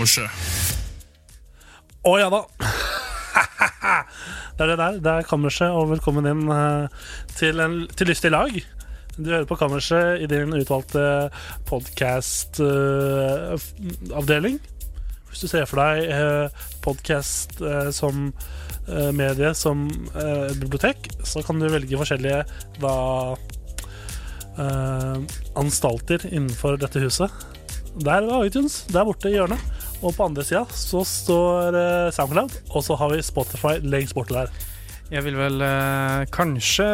Er Kammerset. Å ja da. det er det der. Det er Kammerset, og velkommen inn eh, til, en, til Lystig lag. Du hører på Kammerset i din utvalgte podkast-avdeling. Hvis du ser for deg uh, podkast som eh, medie, som eh, bibliotek, så kan du velge forskjellige da eh, anstalter innenfor dette huset. Der er iTunes, der borte i hjørnet. Og på andre sida så står eh, SoundCloud, og så har vi Spotify lengst borte der. Jeg vil vel eh, kanskje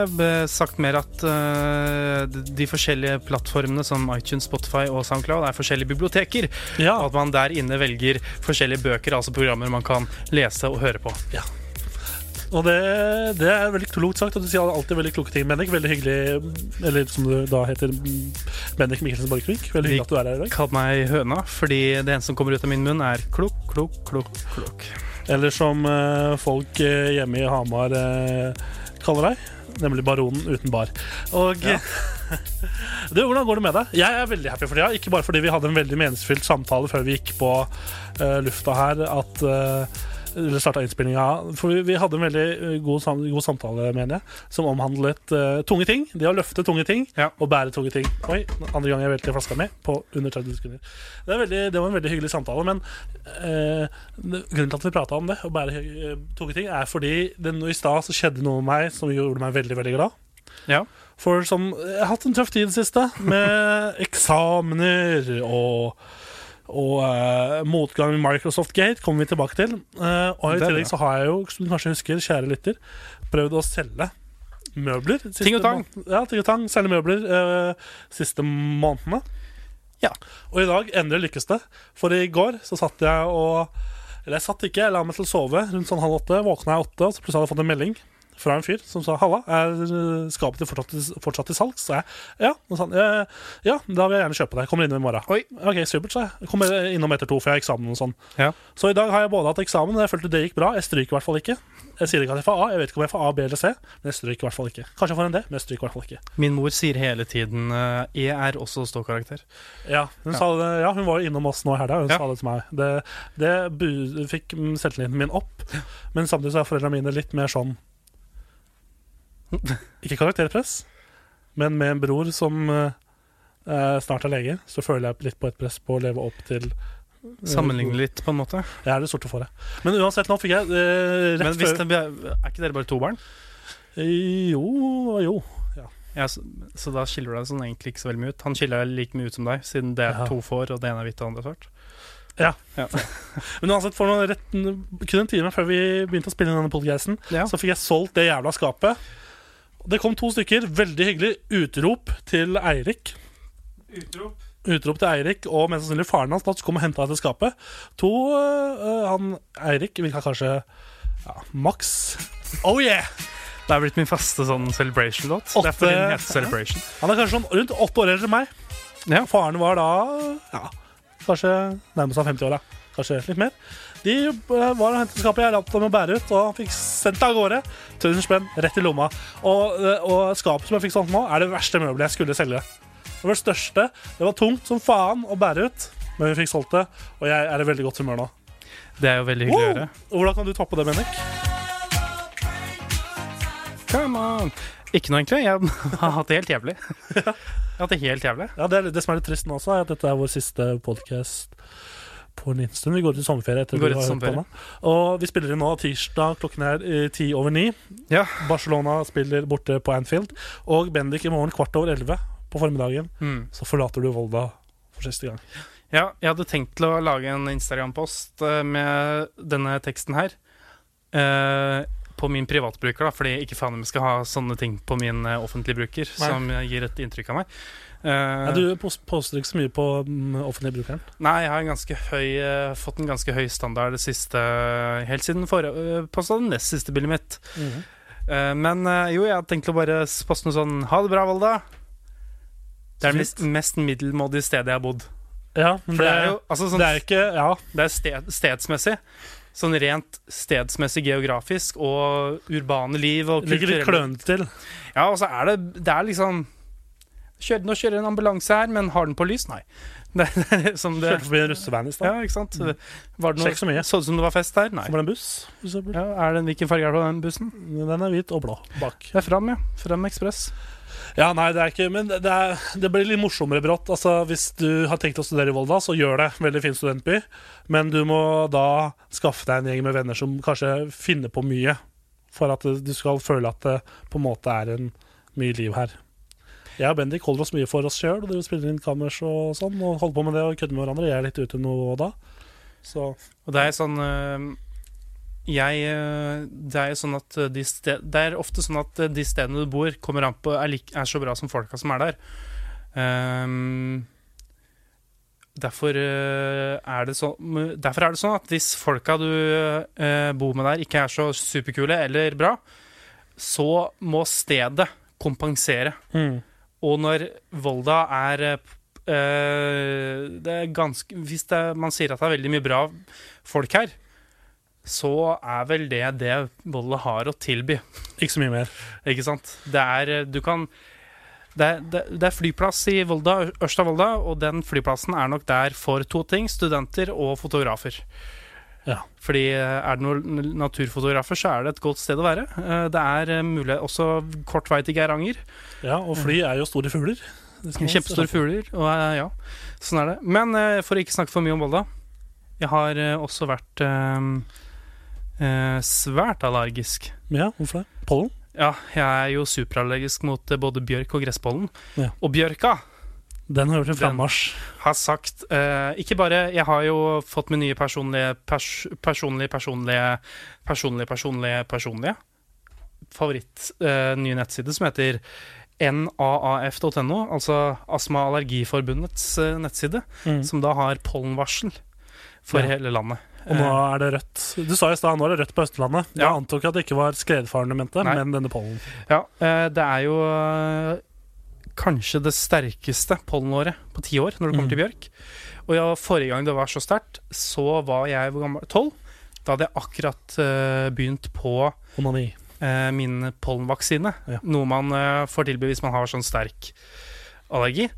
sagt mer at eh, de- forskjellige plattformene som iTunes, Spotify og SoundCloud er forskjellige biblioteker. Ja, Og at man der inne velger forskjellige bøker, altså programmer man kan lese og høre på. Og det, det er veldig klokt sagt, og du sier alltid veldig kloke ting, Bendik. Veldig hyggelig Eller som du da heter, Bendik Mikkelsen Borchgrevink. Veldig hyggelig at du er her i dag. Kall meg høna, fordi det eneste som kommer ut av min munn, er klok, klok, klok, klok. Eller som eh, folk eh, hjemme i Hamar eh, kaller deg. Nemlig Baronen uten bar. Og Ja. du, Hvordan går det med deg? Jeg er veldig happy for tida. Ikke bare fordi vi hadde en veldig meningsfylt samtale før vi gikk på uh, lufta her, at uh, starta innspillinga. For vi, vi hadde en veldig eh, god, sam god samtale, mener jeg, som omhandlet uh, tunge ting. Det å løfte tunge ting Ja. og bære tunge ting. Oi, andre gang jeg velter flaska mi på under 30 sekunder. Det, veldig, det var en veldig hyggelig samtale, men uh, grunnen til at vi prata om det, å bære uh, tunge ting, er fordi det i stad så skjedde noe med meg som gjorde meg veldig, veldig glad. Ja. For som Jeg har hatt en tøff tid i det siste, med eksamener og og uh, motgang i Microsoft Gate kommer vi tilbake til. Uh, og i tillegg så har jeg jo, som du kanskje husker, kjære lytter, prøvd å selge møbler. Ting og tang. Ja, ting og tang. Selge møbler uh, siste månedene. Ja. Og i dag endelig lykkes det. For i går så satt jeg og Eller jeg satt ikke, jeg la meg til å sove rundt sånn halv åtte. Våkna jeg åtte, og så plutselig hadde jeg fått en melding fra en fyr som sa 'Halla, er eh, skapet fortsatt, fortsatt til salgs?' Så jeg ja. Og så sa han, «Eh, ja, da vil jeg gjerne kjøpe det. Kommer innom i morgen. Oi. Ok, supert, sa jeg. Jeg Kommer innom etter to, for jeg har eksamen og sånn. Ja. Så i dag har jeg både hatt eksamen, og jeg følte det gikk bra. Jeg stryker i hvert fall ikke. Jeg sier ikke at jeg får A, jeg vet ikke om jeg får A, B eller C, men jeg stryker i hvert fall ikke. Kanskje jeg får en D, men jeg stryker i hvert fall ikke. Min mor sier hele tiden eh, E er også ståkarakter. Ja, hun, Ja. Sa det, ja, hun var innom oss nå i helga, hun Ja. sa det til meg. Det, det fikk selvtilliten min opp, men samtidig så er foreldrene mine litt mer sånn Ikke karakterpress, men med en bror som eh, eh, snart er lege, så føler jeg litt på et press på å leve opp til eh, Sammenligne litt, på en måte. Jeg er det sorte fåret. Men uansett, nå fikk jeg eh, rett Men hvis før det, er ikke dere bare to barn? Jo, jo. Ja, så, så da skiller du deg sånn egentlig ikke så veldig mye ut. Han skiller deg like mye ut som deg, siden det er Ja. to får, og det ene er hvitt og det andre er svart. Ja. Ja. Men uansett, for noen rett, kun en time før vi begynte å spille inn denne podcasten, Ja. så fikk jeg solgt det jævla skapet. Det kom to stykker. Veldig hyggelig. Utrop til Eirik. Utrop Utrop til Eirik og mest sannsynlig faren hans som kom og henta til skapet. To uh, Han Eirik vil ha kanskje ja, maks Oh yeah! Det er blitt min faste sånn celebration-låt. Det er fordi den heter Celebration. Han er kanskje sånn rundt åtte år eldre enn meg. Ja. Faren var da ja, kanskje nærmest av 50-åra. Kanskje litt mer. De øh, var og hentet skapet jeg hjalp dem å bære ut, og han fikk sendt det av gårde. 1000 spenn rett i lomma. Og, øh, og skapet som jeg fikk solgt nå, er det verste møbelet jeg skulle selge. Det var det største. Det var tungt som faen å bære ut, men vi fikk solgt det, og jeg er i veldig godt humør nå. Det er jo veldig hyggelig å gjøre. Og Hvordan kan du toppe det, Bennik? Come on! Ikke noe, egentlig. Jeg har hatt det helt jævlig. Jeg har hatt det helt jævlig. Ja, det, det som er litt trist nå også, er at dette er vår siste podkast på en stund. Vi går til sommerferie. etter Vi sommerferie. Og vi spiller inn nå tirsdag, klokken er eh, ti over ni. Ja. Barcelona spiller borte på Anfield. Og Bendik i morgen kvart over elleve på formiddagen. Mm. Så forlater du Volda for siste gang. Ja, jeg hadde tenkt til å lage en Instagram-post eh, med denne teksten her. Uh, på min privatbruker, da, fordi ikke faen om jeg skal ha sånne ting på min offentlige bruker, Nei. som gir et inntrykk av meg. Eh, Ja, du pos- poster ikke så mye på den offentlige brukeren. Nei, jeg har en høy, eh, fått en ganske høy standard det siste Helt siden forrige uh, posta det nest siste bildet mitt. Eh, men eh, jo, jeg hadde tenkt å bare poste noe sånn Ha det bra, Volda. Det er det mest, mest middelmådige stedet jeg har bodd. Ja, men For det, er jo altså, sånn, det er ikke Ja, Det er sted, stedsmessig. Sånn rent stedsmessig geografisk og urbane liv og ligger litt kulturelle- klønete til. Ja, og så er det Det er liksom kjør, Nå kjører en ambulanse her, men har den på lys? Nei. Det, det det Kjørte forbi en russevan i stad. Ja, ikke sant? Var det noe, så mye. så det som det var fest der? Nei. Så var det en buss. for eksempel. Ja, er det, hvilken farge er det på den bussen? Den er hvit og blå bak. Det er Fram, ja. Fram Ekspress. Ja, nei, det er ikke Men det, er, det blir litt morsommere brått. Altså, Hvis du har tenkt å studere i Volda, så gjør det. Veldig fin studentby. Men du må da skaffe deg en gjeng med venner som kanskje finner på mye. For at du skal føle at det på en måte er en mye liv her. Jeg og Bendik holder oss mye for oss sjøl og spiller inn kammers og sånn. Og holder på med det og kødder med hverandre. Jeg er litt ute nå og da. Så Og det er sånn øh, Jeg øh, Det er jo sånn at øh, de sted, Det er ofte sånn at de stedene du bor, kommer an på er, like, er så bra som folka som er der. Um, derfor er det sånn Derfor er det sånn at hvis folka du uh, bor med der, ikke er så superkule eller bra, så må stedet kompensere. mm. Og når Volda er eh, det er ganske, Hvis det, man sier at det er veldig mye bra folk her, så er vel det det Volda har å tilby. ikke så mye mer. Ikke sant? Det er eh, Du kan det er, det, det er flyplass i Volda, Ørsta Volda, og den flyplassen er nok der for to ting. Studenter og fotografer. Ja. Fordi eh, er det noen naturfotografer, så er det et godt sted å være. Eh, Det er eh, mulig også kort vei til Geiranger. Ja, og fly er jo store fugler. Kjempestore fugler. Og eh, ja, sånn er det. Men eh, for å ikke snakke for mye om Volda Jeg har eh, også vært eh, eh, svært allergisk. Ja, hvorfor det? Pollen? Ja, jeg er jo superallergisk mot eh, både bjørk og gresspollen. Ja. Og bjørka Den har gjort en frammarsj. har sagt Ikke bare Jeg har jo fått min nye personlige pers, Personlige, personlige Personlige, personlige, personlige Favoritt nye nettside som heter naaf.no, altså Astma- og Allergiforbundets eh, nettside, Mm. som da har pollenvarsel for Ja. hele landet. Og nå er det rødt. Du sa i stad nå er det rødt på Østlandet. Jeg Ja. antok at det ikke var skredfaren du mente, Nei. men denne pollen. Ja, eh, det er jo eh, kanskje det sterkeste pollenåret på ti år når det kommer Mm. til bjørk. Og ja, forrige gang det var så sterkt, så var jeg hvor gammel? Tolv. Da hadde jeg akkurat eh, begynt på Onani. Eh, min pollenvaksine. Ja. Noe man eh, får tilby hvis man har sånn sterk allergi.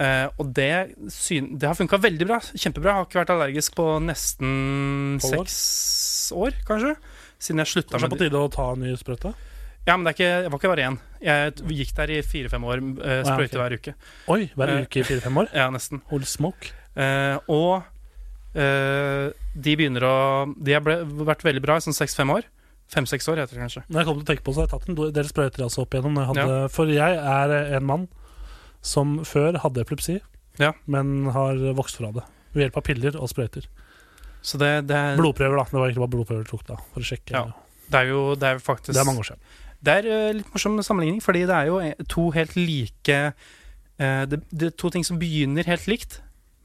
Eh, og det, syn det har funka veldig bra. Kjempebra. Jeg har ikke vært allergisk på nesten år? seks år, kanskje. Siden jeg slutta Kanskje med på tide å ta en ny sprøyte? ja, men det, er ikke, det var ikke bare én. Jeg gikk der i fire-fem år, ja, sprøyte hver uke. Oi, hver Eh. uke i fire-fem år? Ja, nesten. Hold smoke. Eh, og eh, de begynner å De har vært veldig bra i sånn seks-fem år. Fem-seks år, heter det kanskje. Når jeg kom til å tenke på så har jeg tatt en del sprøyter altså opp igjennom. Jeg hadde, For jeg er en mann som før hadde epilepsi, Ja. men har vokst fra det. Ved hjelp av piller og sprøyter. Så det, det, er, Blodprøver, da. Det var egentlig bare blodprøver du tok da, for å sjekke. Ja. det er jo det er faktisk Det er mange år siden. Det er eh, litt morsom sammenligning, fordi det er jo eh, to helt like eh, det, det er to ting som begynner helt likt,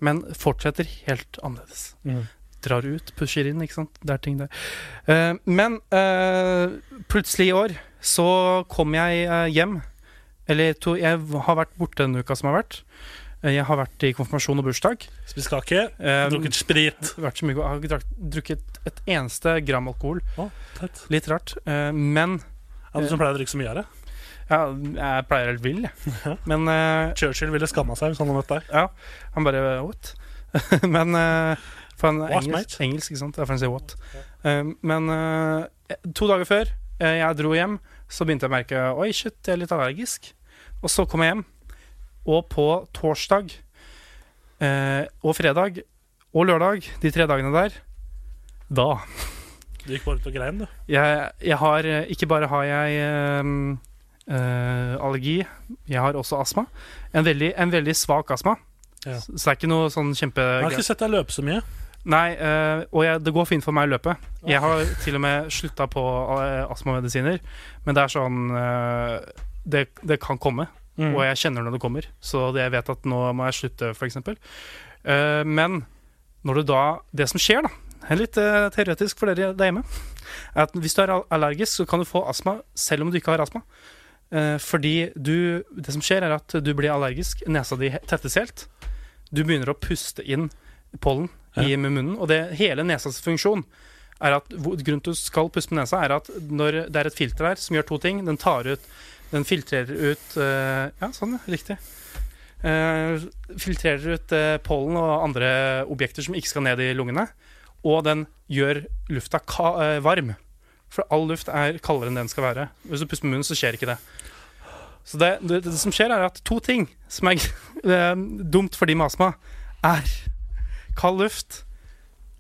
men fortsetter helt annerledes. Mm. Drar ut, pusher inn, ikke sant. Det er ting der. Uh, men uh, plutselig i år så kom jeg uh, hjem. Eller to, jeg har vært borte denne uka som har vært. Jeg har vært i konfirmasjon og bursdag. Spist kake, um, drukket sprit. vært så mye, jeg har ikke drukket et eneste gram alkohol. Oh. Litt rart. Uh, men er du som pleier å drikke så mye av det. ja, jeg pleier helt vill, jeg. Men uh, Churchill ville skamma seg hvis han hadde møtt deg. ja, han bare What? men eh, for han er engelsk, engelsk, ikke sant? Derfor han sier what. Um, men uh, to dager før uh, jeg dro hjem, så begynte jeg å merke Oi, shit, jeg er litt allergisk. Og så kom jeg hjem, og på torsdag uh, og fredag og lørdag, de tre dagene der, da Du gikk bare ut og grein, du. Jeg, jeg har Ikke bare har jeg um, Uh, allergi, jeg har også astma. En veldig, en veldig svak astma. Ja. Så så det er ikke noe sånn kjempe... Jeg har ikke sett deg løpe så mye. Nei, øh, og jeg, det går fint for meg å løpe. Jeg har til og med slutta på eh, astmamedisiner, men det er sånn øh, det, det kan komme, Mm. og jeg kjenner når det kommer. Så det jeg vet at nå må jeg slutte, f.eks. Uh, men når du da Det som skjer, da, er litt eh, teoretisk for dere der hjemme, er at hvis du er allergisk, så kan du få astma selv om du ikke har astma. Uh, fordi du Det som skjer, er at du blir allergisk, nesa di tettes helt. Du begynner å puste inn pollen i med munnen, og det hele nesas funksjon er at Grunnen til at du skal puste med nesa, er at når det er et filter her som gjør to ting Den tar ut Den filtrerer ut uh, Ja, sånn. Riktig. Uh, filtrerer ut uh, pollen og andre objekter som ikke skal ned i lungene. Og den gjør lufta varm. For all luft er kaldere enn den skal være. Hvis du puster med munnen, så skjer ikke det. Så det, det, det som skjer, er at to ting som er dumt for de med astma, er kald luft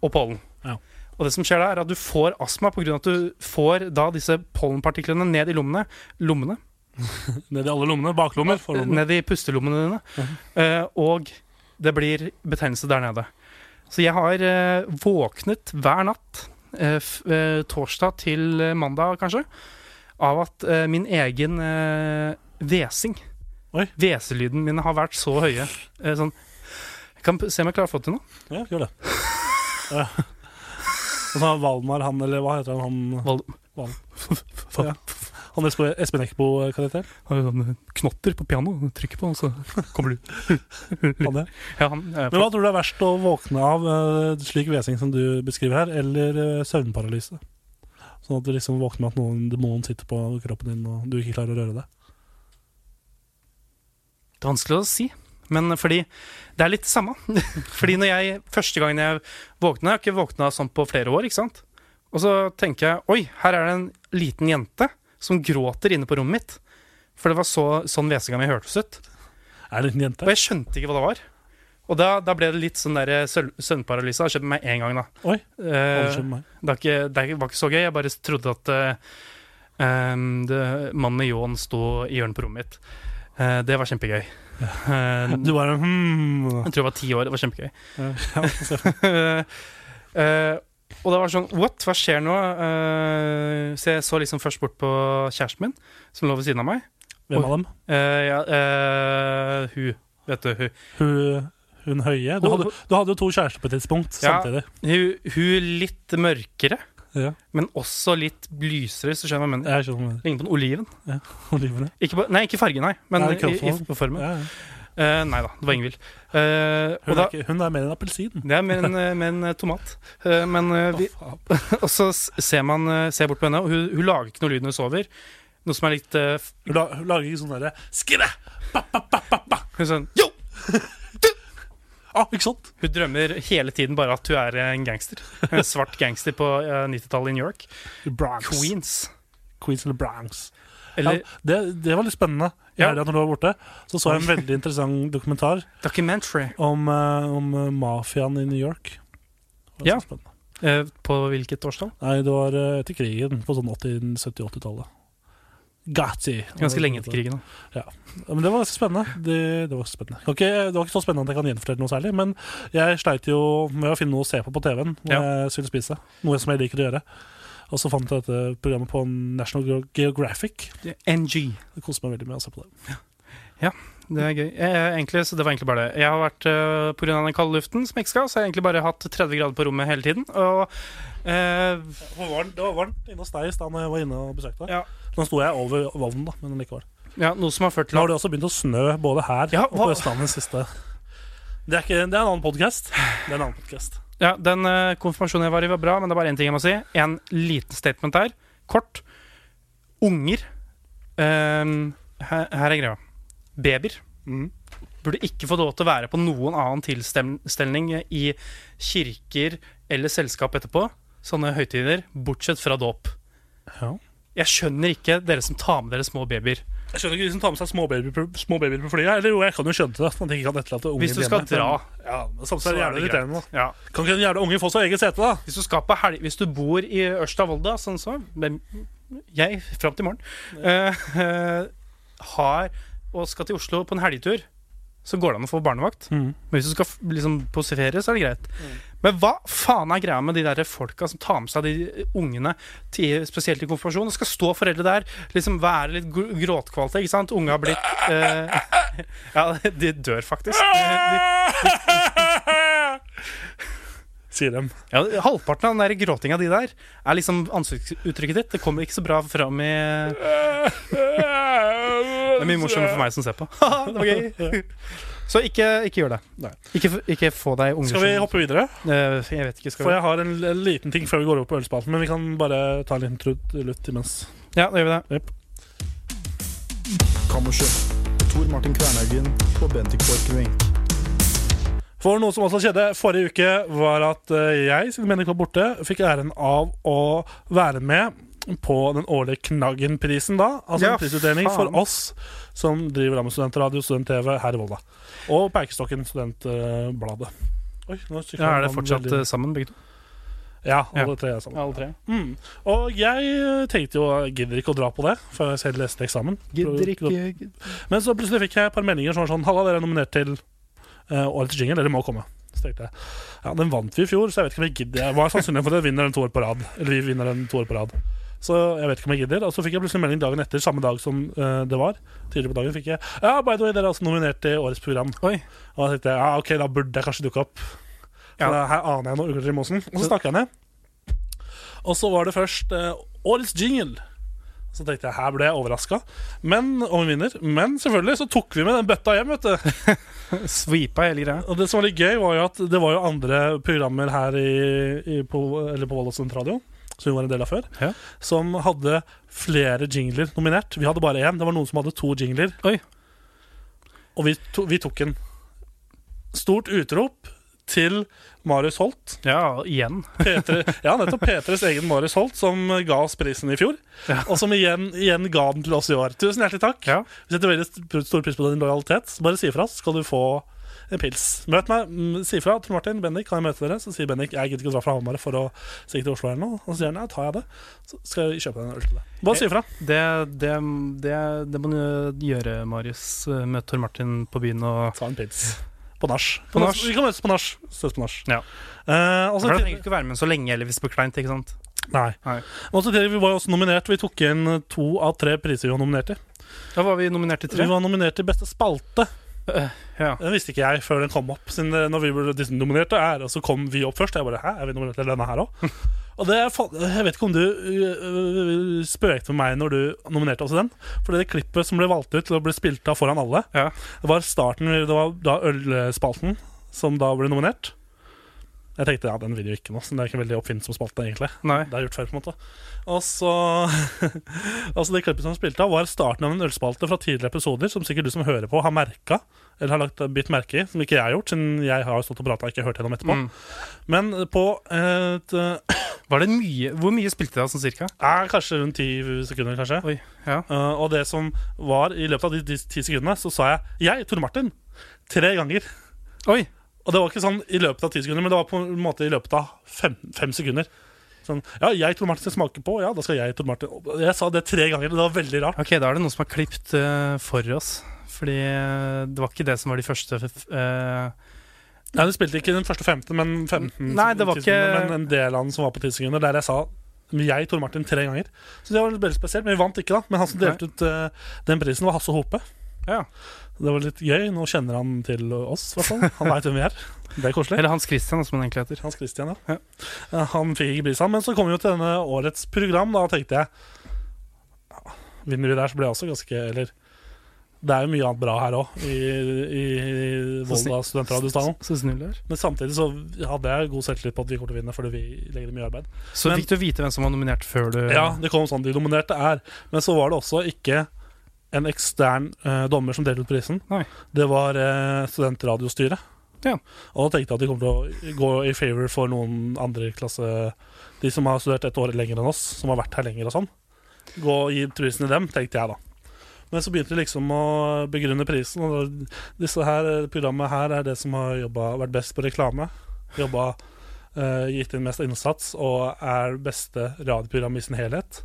og pollen. Ja. Og det som skjer da, er at du får astma pga. at du får da disse pollenpartiklene ned i lommene. lommene Ned i alle lommene. Baklommer. Forlommer. ned i pustelommene dine. uh, og det blir betennelse der nede. Så jeg har uh, våknet hver natt, eh, torsdag til mandag kanskje, av at min egen hvesing Oi. Hveselydene mine har vært så høye. Sånn kan se om jeg klarer å få til noe. Ja, gjør det. Ja. Og så har Valmar, han, eller hva heter han? han Val ja. Han Espen Espen Eckbo-karakter? sånne knotter på pianoet. Trykker på, og så kommer du Han er. Ja, han er Men hva tror du er verst å våkne av, uh, slik hvesing som du beskriver her, eller uh, søvnparalyse? Sånn at du liksom våkner med at noen demon sitter på kroppen din, og du ikke klarer å røre deg. Det er vanskelig å si. Men fordi det er litt det samme. fordi når jeg første gangen jeg våkna Jeg har ikke våkna sånn på flere år, ikke sant? Og så tenker jeg oi, her er det en liten jente som gråter inne på rommet mitt. For det var så, sånn hvesinga mi hørtes ut. Er det en liten Og jeg skjønte ikke hva det var. Og da, da ble det litt sånn der søl- søvnparalyse. Har skjedd med meg én gang, da. Oi, Eh, Unnskyld meg. det, ikke, det var ikke så gøy. Jeg bare trodde at uh, det, mannen i ljåen sto i hjørnet på rommet mitt. Uh, det var kjempegøy. Eh, Du bare hmm. jeg tror jeg var ti år. Det var kjempegøy. Eh, og det var sånn What? Hva skjer nå? Eh, så jeg så liksom først bort på kjæresten min, som lå ved siden av meg. Hvem av dem? Uh, ja, uh, hun. Vet du, hun. Hun, hun høye? Du hadde, du hadde jo to kjærester på et tidspunkt Ja. samtidig. Hun, hun litt mørkere, Ja. men også litt lysere, du skjønner hva jeg mener. Jeg skjønner Ligner på en oliven. olivene. Ikke på, nei, ikke fargen, nei, men Nei, i, i, på formen. Ja, ja. Eh, nei da, det var Ingvild. Uh, Hun, hun er mer enn appelsin. det er mer en, eh, en eh, tomat. Men vi. Og så ser man ser bort på henne, og hun, hun lager ikke noe lyd når hun sover. Noe som er litt Hun, la, hun lager ikke sånn derre Skræ! Hun, sånn, jo! Ah, ikke sant? hun drømmer hele tiden bare at hun er en gangster. En svart gangster på eh, 90-tallet i New York. Bronx. Queens. Queens eller Bronx. Eller ja, det, det var litt spennende. Ja. helga når du var borte, så så jeg en veldig interessant dokumentar documentary. om, eh, om eh, mafiaen i New York. Ja. spennende. Eh, på hvilket årstall? Nei, det var eh, etter krigen, på sånn 70-80-tallet. Gatti. Ganske lenge etter krigen. da. Ja, men det var ganske spennende. Det, det, var spennende. Ikke, det var ikke så spennende at jeg kan gjenfortelle noe særlig, men jeg sleit jo med å finne noe å se på på TV-en når Ja. jeg skulle spise. Noe som jeg liker å gjøre. Og så fant jeg dette programmet på National Geographic. NG. Det koste meg veldig med å se på det. Ja, Det er gøy. Jeg, egentlig, så det var egentlig bare det. Jeg har vært uh, Pga. den kalde luften som jeg ikke skal, så har jeg egentlig bare hatt 30 grader på rommet hele tiden. Og uh, Det var varmt, det var varmt inne hos deg i stad når jeg var inne og besøkte deg. Ja. Nå sto jeg over ovnen, da, men likevel. ja, noe som har ført til Nå har det også begynt å snø både her Ja, og på Østlandet siste. Det er, ikke, det er en annen podkast. Det er en annen podcast. Ja, Den uh, konfirmasjonen jeg var i, var bra, men det er bare én ting jeg må si. En liten statement her. Kort. Unger. Ehm, her, her er greia. Babyer burde ikke få lov til å være på noen annen tilstelning i kirker eller selskap etterpå. Sånne høytider. Bortsett fra dåp. Ja. Jeg skjønner ikke dere som tar med dere små babyer. Jeg skjønner ikke de som tar med seg små babyer på, små babyer på flyet. Eller jo, jeg kan jo skjønne det. At de ikke kan etterlate ungen Hvis du skal dra, Ja, men samtidig så er det jævlig irriterende. Ja. Kan ikke den jævla ungen få seg eget sete, da? Hvis du skal på helg Hvis du bor i Ørsta-Volda, sånn så Jeg, fram til morgen, ja. uh, har og skal til Oslo på en helgetur, så går det an å få barnevakt. Mm. Men hvis du skal liksom, posifere, så er det greit. Men hva faen er greia med de der folka som tar med seg de ungene, til, spesielt i konfirmasjon? Det skal stå foreldre der, liksom være litt gråtkvalte, ikke sant? Unge har blitt uh, Ja, de dør faktisk. De, Sier dem. ja, halvparten av den der gråtinga di der er liksom ansiktsuttrykket ditt. Det kommer ikke så bra fram i Det er mye morsommere for meg som ser på. det var gøy. Så ikke, ikke gjør det. Ikke, ikke få deg unger Skal vi hoppe videre? Eh, Jeg vet ikke, skal For vi jeg har en, en liten ting før vi går over på ølspalten, men vi kan bare ta en liten trudelutt imens. Ja, da gjør vi det. Kammerset. Tor Martin Kvernhaugen og Bendik Borchgrevink. For noe som også skjedde forrige uke, var at eh, jeg, siden Bendik var borte, fikk æren av å være med på den årlige Knaggen-prisen da. Altså Ja, en prisutdeling faen. for oss som driver med studentradio student-TV her i Volda. Og Perkestokken, studentbladet. Oi, nå Ja, er det fortsatt veldig- eh, sammen, begge to? Ja, alle Ja. tre er sammen. Alle tre. Mm. Og jeg eh, tenkte jo gidder ikke å dra på det, for jeg selv leste eksamen. Men så plutselig fikk jeg et par meldinger som var sånn Halla, dere er nominert til uh, årets jingle. Dere må komme. Så tenkte jeg Ja, den vant vi i fjor, så jeg vet ikke om jeg gidder. Hva er sannsynligheten for at jeg vinner den to år på rad? Eller vi vinner den to år på rad. Så jeg vet ikke om jeg gidder. Og så fikk jeg plutselig melding dagen etter, samme dag som uh, det var. Tidligere på dagen fikk jeg Ja, by the way, dere er altså nominert til årets program. Oi. Og da tenkte jeg ja, ok, da burde jeg kanskje dukke opp. For Ja. her aner jeg noe ugler i mosen. Og så snakka jeg ned. Og så var det først uh, årets jingle. Så tenkte jeg her ble jeg overraska. Men om vi vinner. Men selvfølgelig så tok vi med den bøtta hjem, vet du. Sweepa hele greia. Og det som var litt gøy, var jo at det var jo andre programmer her i, i, på, eller på Volda Studentradio, som vi var en del av før, Ja. som hadde flere jingler nominert. Vi hadde bare én. Det var noen som hadde to jingler. Oi. Og vi, to, vi tok en. Stort utrop til Marius Holt. Ja, igjen. P3, ja, nettopp P3s egen Marius Holt, som ga oss prisen i fjor. Ja. Og som igjen, igjen ga den til oss i år. Tusen hjertelig takk. Ja. Vi setter veldig stor pris på din lojalitet. Bare si ifra, så skal du få en pils. Møt meg. mm, Si fra Tor Martin, Bendik, kan jeg møte dere? Så sier Bendik jeg gidder ikke å dra fra Hamar for å stikke til Oslo eller noe. Og så sier han ja, tar jeg det. Så skal jeg kjøpe en øl til deg. Bare si fra. Det, det, det, det må du gjøre, Marius. Møte Tor Martin på byen og Ta en pils. På nach. Vi kan møtes på nach. Ses på nach. Ja. Eh, og så For Da trenger du ikke være med så lenge eller hvis det blir kleint. ikke sant? Nei. Nei. Og så til, vi var også nominert. Vi tok inn to av tre priser vi var nominert til. Da var vi nominert til tre. Vi var nominert til beste spalte. Ja. Den visste ikke jeg før den kom opp. Siden når vi ble disse nominerte er, Og så kom vi opp først. Jeg bare, hæ, er vi nominert til denne her òg? Og det, Jeg vet ikke om du øh, spøkte med meg når du nominerte også den. For det klippet som ble valgt ut til å bli spilt av foran alle, Ja. det var starten Det var da ølspalten som da ble nominert. Jeg tenkte ja, den vil jo ikke noe, så det er ikke veldig oppfinnsom spalte, egentlig. Nei. Det er gjort før, på en måte. Og så Altså Det klippet som spilte av, var starten av en ølspalte fra tidligere episoder, som sikkert du som hører på, har merka, eller har lagt bitt merke i, som ikke jeg har gjort, siden jeg har stått og prata og ikke hørt gjennom etterpå. Mm. Men på et øh, Var det mye Hvor mye spilte dere sånn cirka? Eh, kanskje rundt ti sekunder, kanskje. Oi, ja. Uh, og det som var i løpet av de, ti sekundene, så sa jeg 'jeg, Tor Martin', tre ganger. Oi! Og det var ikke sånn i løpet av ti sekunder, men det var på en måte i løpet av fem, fem sekunder. Sånn, ja, jeg Tor Martin skal smake på, ja, da skal jeg Tor Martin Jeg sa det tre ganger, det var veldig rart. Ok, da er det noen som har klippet uh, for oss. Fordi eh, det var ikke det som var de første uh, Nei, Du spilte ikke den første 15, men 15 Nei, det var ikke- Men en del av den som var på 10 sekunder, der jeg sa jeg, Tor Martin, tre ganger. Så det var veldig spesielt, men vi vant ikke, da. Men han som delte ut uh, den prisen, var Hasse Hope. Ja. Det var litt gøy. Nå kjenner han til oss, i hvert fall. Han veit hvem vi er. Det er koselig. Eller Hans Christian, som han egentlig heter. Hans Christian, ja. Ja. Han fikk ikke prisen. Men så kom vi jo til denne årets program. Da tenkte jeg ja, Vinner vi der, så blir jeg også ganske Eller det er jo mye annet bra her òg, i, i Volda studentradiostallen. Så snill du er. Men samtidig så hadde jeg god selvtillit på at vi kommer til å vinne, fordi vi legger mye arbeid. Så Men- fikk du vite hvem som var nominert før du Ja, det kom sånn de nominerte er. Men så var det også ikke en ekstern eh, dommer som delte ut prisen. Nei. Det var eh, studentradiostyret. Ja. Og da tenkte jeg at de kommer til å gå i favor for noen andre klasse De som har studert et år lenger enn oss, som har vært her lenger og sånn. Gå og gi prisen til dem, tenkte jeg da. Men så begynte de liksom å begrunne prisen. Og disse her programmet her er det som har jobbet, vært best på reklame. Jobba eh, gitt inn mest innsats og er beste radioprogram i sin helhet.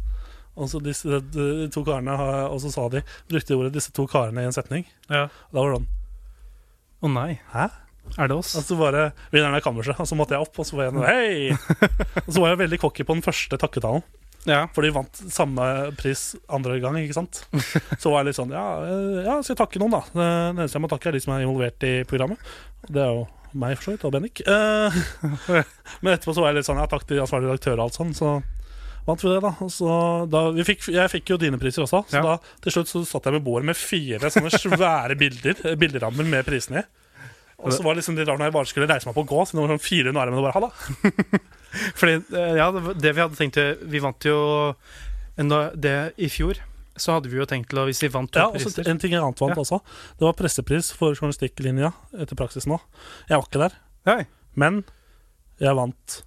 Og så disse de, de to karene Og så sa de brukte de ordet 'disse to karene' i en setning. Ja. Da var det sånn Å nei. Hæ? Er det oss? Og så bare vinneren av kammerset, og så måtte jeg opp, og så var jeg noe, hei! og så var jeg veldig cocky på den første takketalen, Ja. for de vant samme pris andre gang, ikke sant? Så var jeg litt sånn, ja, eh, ja skal jeg takke noen da? Det eneste jeg må takke er de som er involvert i programmet. Det er jo meg for så vidt, og Bennik. Eh, Men etterpå så var jeg litt sånn, ja, takk til ansvarlig redaktør og alt sånn, så vant vi det da. Så, da vi fikk, jeg fikk jo dine priser også, så Ja. da til slutt så satt jeg med bordet med fire sånne svære bilder, eh, bilderammer med prisene i. Og så var det liksom litt rart når jeg bare skulle reise meg på å gå, så det var sånn fire under armen og bare, ha da. Fordi, eh, ja, det, vi hadde tenkt til Vi vant jo en- det i fjor. Så hadde vi jo tenkt til å Hvis vi vant to Ja, også priser en ting jeg annet vant Ja. også. Det var pressepris for journalistikklinja etter praksis nå. Jeg var ikke der, Hei. men jeg vant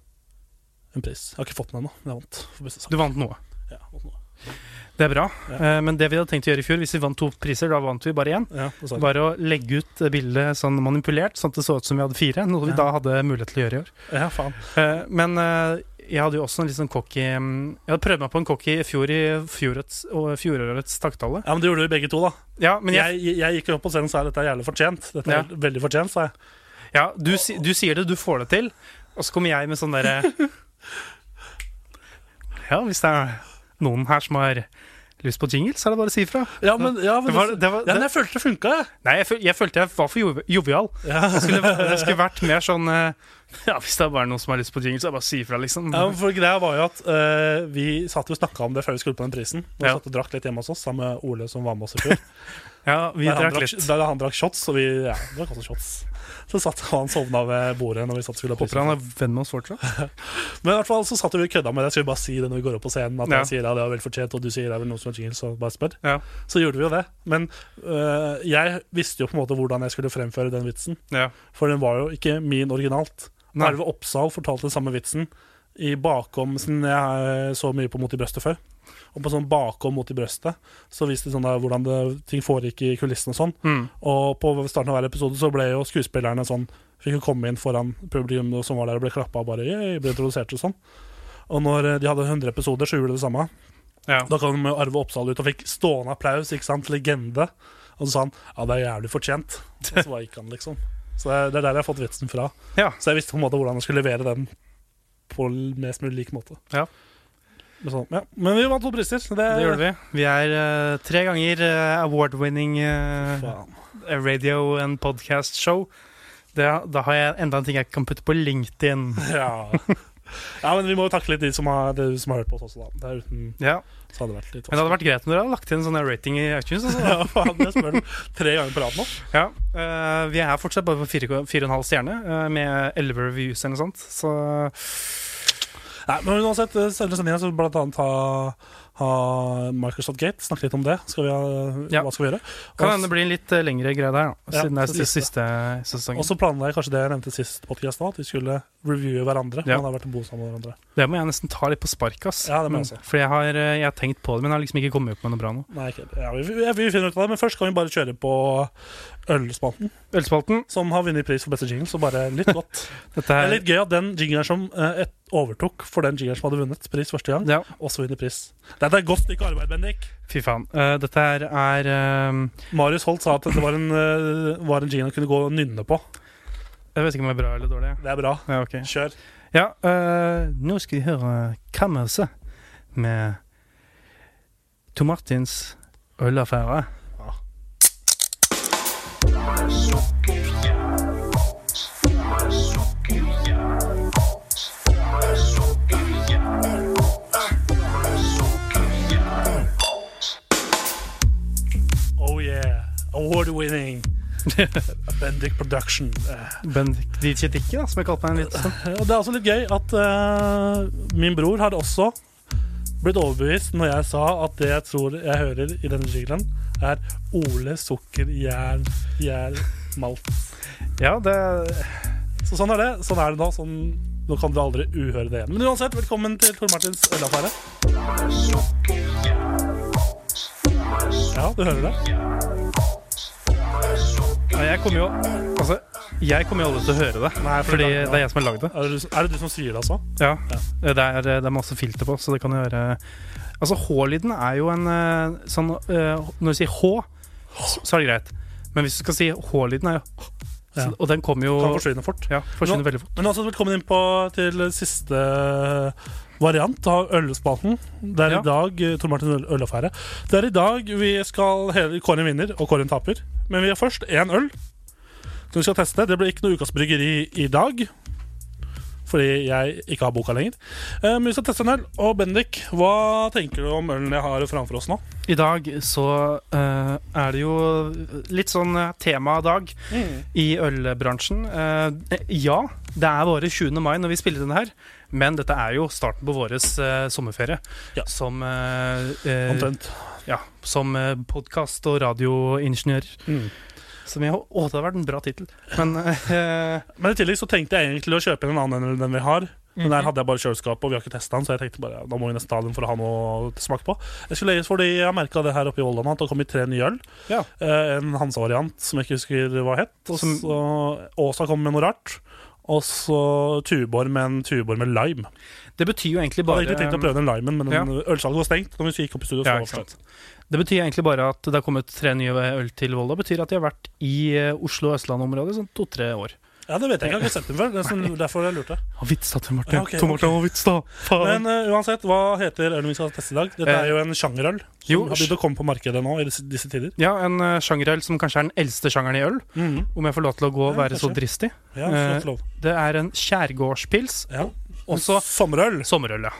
en pris. Jeg har ikke fått den ennå, men jeg vant. Du vant noe. Ja, vant noe. Det er bra. Ja. Eh, Men det vi hadde tenkt å gjøre i fjor, hvis vi vant to priser, da vant vi bare én, Ja, var å legge ut bildet sånn manipulert, sånn at det så ut som vi hadde fire. Noe vi Ja. da hadde mulighet til å gjøre i år. ja, faen. Eh, Men eh, jeg hadde jo også en litt sånn cocky mm, Jeg hadde prøvd meg på en cocky i fjor i fjorårets, fjorårets takketale. Ja, men det gjorde vi begge to, da. Ja, men jeg, jeg, jeg gikk jo opp på scenen og sa dette er jævlig fortjent. Dette er veldig fortjent, sa jeg. ja, du, du sier det, du får det til, og så kommer jeg med sånn derre Ja, hvis det er noen her som har lyst på jingle, så er det bare å si ifra. Ja, men, ja, men, Det var, det var, ja, men jeg følte det funka, jeg. nei, jeg, føl, jeg følte jeg var for jovial. Ja. Det skulle, det skulle vært mer sånn eh, Ja, hvis det er bare noen som har lyst på jingle, så er det bare å si ifra, liksom. Ja, for greia var jo at uh, Vi satt jo og snakka om det før vi skulle på den prisen. Vi satt og drakk litt hjemme hos oss sammen med Ole, som var med oss i fjor. Ja, vi Der han drakk drakk- litt. Der han drakk shots, og vi ja, drakk også shots. Så satt han sovna ved bordet når vi satt skulle Håper han er venn med oss fortsatt. Men i hvert fall så satt vi og kødda med det. Jeg skulle bare si det når vi går opp på scenen. At Ja. jeg sier ja, det var vel fortjent, og du sier det er vel noe som er jingle, så bare spør. Ja. Så gjorde vi jo det. Men øh, jeg visste jo på en måte hvordan jeg skulle fremføre den vitsen. Ja. For den var jo ikke min originalt. Arve Oppsal fortalte den samme vitsen i bakom, siden jeg øh, så mye på Mot i brøstet før. Og på sånn bakom Mot i brøstet så viste de sånn der hvordan det, ting foregikk i kulissene og sånn. Mm. Og på starten av hver episode så ble jo skuespillerne sånn Fikk jo komme inn foran publikum som var der og ble klappa og bare yeah, ble introdusert og sånn. Og når eh, de hadde 100 episoder, så gjorde de det samme. Ja. Da kom Arve Oppsal ut og fikk stående applaus. ikke sant, Legende. Og så sa han ja, det er jævlig fortjent. Og så gikk han, liksom. Så det er der jeg har fått vitsen fra. Ja. Så jeg visste på en måte hvordan jeg skulle levere den på mest mulig lik måte. Ja. Men, sånn, ja. Men vi vant to priser. Det, Det gjorde vi. Vi er uh, tre ganger uh, award-winning uh, radio and podcast show. Det, da har jeg enda en ting jeg kan putte på LinkedIn. Ja. ja, men vi må jo takke litt de som har, de som har hørt på oss også, da. Det uten, Ja. det Men det hadde vært greit om dere hadde lagt inn en sånn rating i iTunes. Altså. Ja, faen, jeg spør du tre ganger på rad nå. Ja, Vi er fortsatt bare på fire, fire og en halv stjerne, med elleve reviews eller noe sånt. Så Nei, men uansett, eh, selve sendinga skal blant annet ha, ha Microsoft Gate. Snakke litt om det. Skal vi ha, Ja. Hva skal vi gjøre? kan hende det blir en litt eh, lengre greie der, da, Ja, siden det er siste. siste, sesongen. Og så planla jeg kanskje det jeg nevnte sist podcast at vi skulle reviewe hverandre. Ja. Man har vært sammen med hverandre. Det må jeg nesten ta litt på spark, ass. Ja, det må jeg Men- også. For jeg har, eh, jeg har tenkt på det, men jeg har liksom ikke kommet opp med noe bra nå. Nei, ikke, ja, vi, vi, finner ut av det, men først kan vi bare kjøre på Ølspalten, Ølspalten. som har vunnet pris for beste jingle. Så bare litt godt. Dette Det er er litt gøy at den jingelen som et, overtok for den jingeren som hadde vunnet pris første gang, ja, også vinner pris. Dette er godt stykke arbeid, Bendik. Fy faen. Uh, dette her er uh... Marius Holt sa at det var en, uh, var en jingle han kunne gå og nynne på. Jeg vet ikke om det er bra eller dårlig. Det er bra. Ja, okay. Kjør. Ja, uh, nå skal vi høre Kammerset med Tom Martins ølaffære. Oh Award-winning. Bendik Production. Bendik de Kjetikki, da, som jeg kalte meg en litt sånn. Og det er også litt gøy at uh, min bror har også blitt overbevist når jeg sa at det jeg tror jeg hører i denne jinglen, er Ole Sukker Jern Jern Malt. Ja, det Så sånn er det. Sånn er det nå. Sånn, nå kan du aldri uhøre det igjen. Men uansett, velkommen til Tor Martins ølaffære. Ja, du hører det? Ja, Jeg kommer jo Altså, jeg kommer jo aldri til å høre det. Nei, for fordi det- er jeg som har lagd det. Er det, du, er det du som sier det, altså? Ja, det er, det er masse filter på, så det kan gjøre Altså, H-lyden er jo en eh, sånn eh, Når du sier H, så er det greit. Men hvis du skal si H-lyden, er jo Ja. Og den kommer jo Kan forsvinne fort. ja, forsvinne veldig fort. Men også velkommen inn på til siste variant av ølspalten. Det er Ja. i dag eh, Tor Martin Ølaffære. Det er i dag vi skal hele Kåren vinner og Kåren taper. Men vi har først én øl som vi skal teste. Det blir ikke noe Ukas bryggeri i dag. Fordi jeg ikke har boka lenger. Eh, Men vi skal teste en øl. Og Bendik, hva tenker du om ølen jeg har framfor oss nå? I dag så uh, er det jo litt sånn temadag mm. i ølbransjen. Uh, ja, det er våre 20. mai når vi spiller denne her, men dette er jo starten på vår eh, sommerferie. Ja. Som, eh, eh, Omtrent. ja, som podkast- og radioingeniør. Mm. Som jeg, å, det hadde vært en bra tittel. Men Men i tillegg så tenkte jeg egentlig å kjøpe inn en annen enn den vi har. Men der hadde jeg bare kjøleskapet, og vi har ikke testa den, så jeg tenkte bare, ja, da må vi nesten ta den for å ha noe til smak på. Jeg skulle legges fordi jeg merka det her oppe i Vollan at det har kommet tre nye øl. Ja. En Hansa-variant som jeg ikke husker hva het. Og så Åsa kom med noe rart. Og så Tuborg med en Tuborg med lime. det betyr jo egentlig bare Jeg hadde egentlig tenkt å prøve den limen, men ja. ølsalget var stengt. Når vi gikk opp i studio, så var det Det betyr egentlig bare at det har kommet tre nye øl til Volda. Det betyr at de har vært i eh, Oslo og Østland området i sånn to-tre år. Ja, det vet jeg ikke. Jeg har ikke sett den før. Det er sånn, derfor jeg lurte. Å, vits da, Tor Martin. Ja, ok, Tor Martin, å, vits da. Faen. Men uh, uansett, hva heter ølen vi skal teste i dag? Dette Eh, er jo en sjangerøl som jo, har begynt å komme på markedet nå i disse, disse tider. Ja, en uh, sjangerøl som kanskje er den eldste sjangeren i øl, om jeg får lov til å gå og Ja, være så dristig. Ja, uh, lov. Det er en skjærgårdspils. Ja. Også Sommerøl. sommerøl, ja.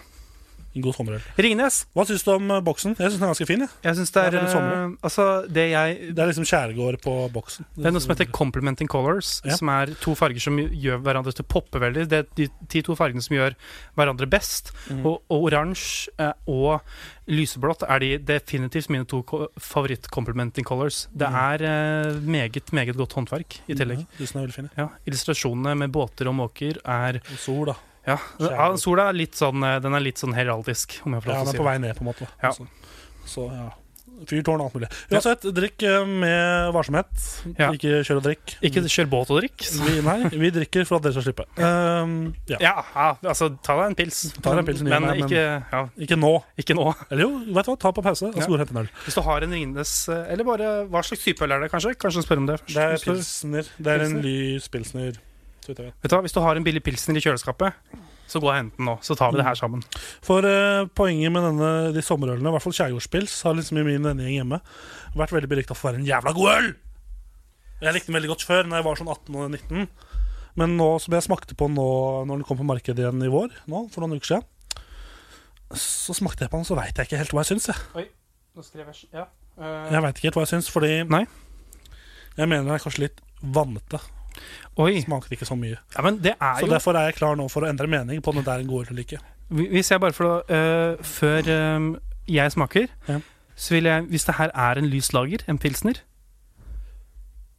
En god sommerøl. Ringnes. Hva syns du om eh, boksen? Jeg syns den er ganske fin. jeg. Jeg synes det Det er er veldig sommer. eh, Altså, det jeg Det er liksom skjærgård på boksen. Det er noe som heter complementing colors, Ja. som er to farger som gjør hverandre til å poppe veldig. Det er de, de to fargene som gjør hverandre best. Mm. Og, og oransje eh, og lyseblått er de definitivt mine to favoritt-complementing colors. Det Mhm. er eh, meget, meget godt håndverk i tillegg. Ja, tusen er veldig fine. Ja, illustrasjonene med båter og måker er Og sol, da. Ja, ja sola er litt sånn eh, Den er litt sånn heraldisk, om jeg får Ja, lov den er til på å si det. vei ned, på en måte. Ja. Så, så ja. Fyrtårn og alt mulig. Uansett, drikk eh, med varsomhet. Ja. Ikke kjør og drikk. Ikke kjør båt og drikk. Vi, nei, vi drikker for at dere skal slippe. Um, ja. Ja, ja, altså ta deg en pils. Ta deg en pils men, men, men- ikke, ja, Ikke nå. ikke nå. Eller jo, vet du hva, ta på pause, og så Ja. går du og henter en øl. Hvis du har en Ringnes eh, Eller bare hva slags type øl er det, kanskje? Kanskje spør om det først. Det er pilsner. Det er en lys pilsner. Vet. Du hva, Hvis du har en billig pilsner i kjøleskapet, så gå og hent den nå. Så tar vi det her sammen. For uh, poenget med denne, de sommerølene, i hvert fall skjærgårdspils, har liksom i min vennegjeng hjemme vært veldig berykta for å være en jævla god øl! Jeg likte den veldig godt før, når jeg var sånn 18 og 19. Men nå som jeg smakte på nå, når den kom på markedet igjen i vår, nå, for noen uker siden, så smakte jeg på den, så veit jeg ikke helt hva jeg syns. Jeg, Nå skrev jeg ja. jeg veit ikke helt hva jeg syns, fordi Nei. jeg mener den er kanskje litt vannete. Oi. Smaker ikke så mye. Ja, men det er Så jo derfor er jeg klar nå for å endre mening på om det er en god øl eller ikke. Hvis jeg bare får lov øh, Før um, jeg smaker, Ja. så vil jeg Hvis det her er en lys lager, en pilsner,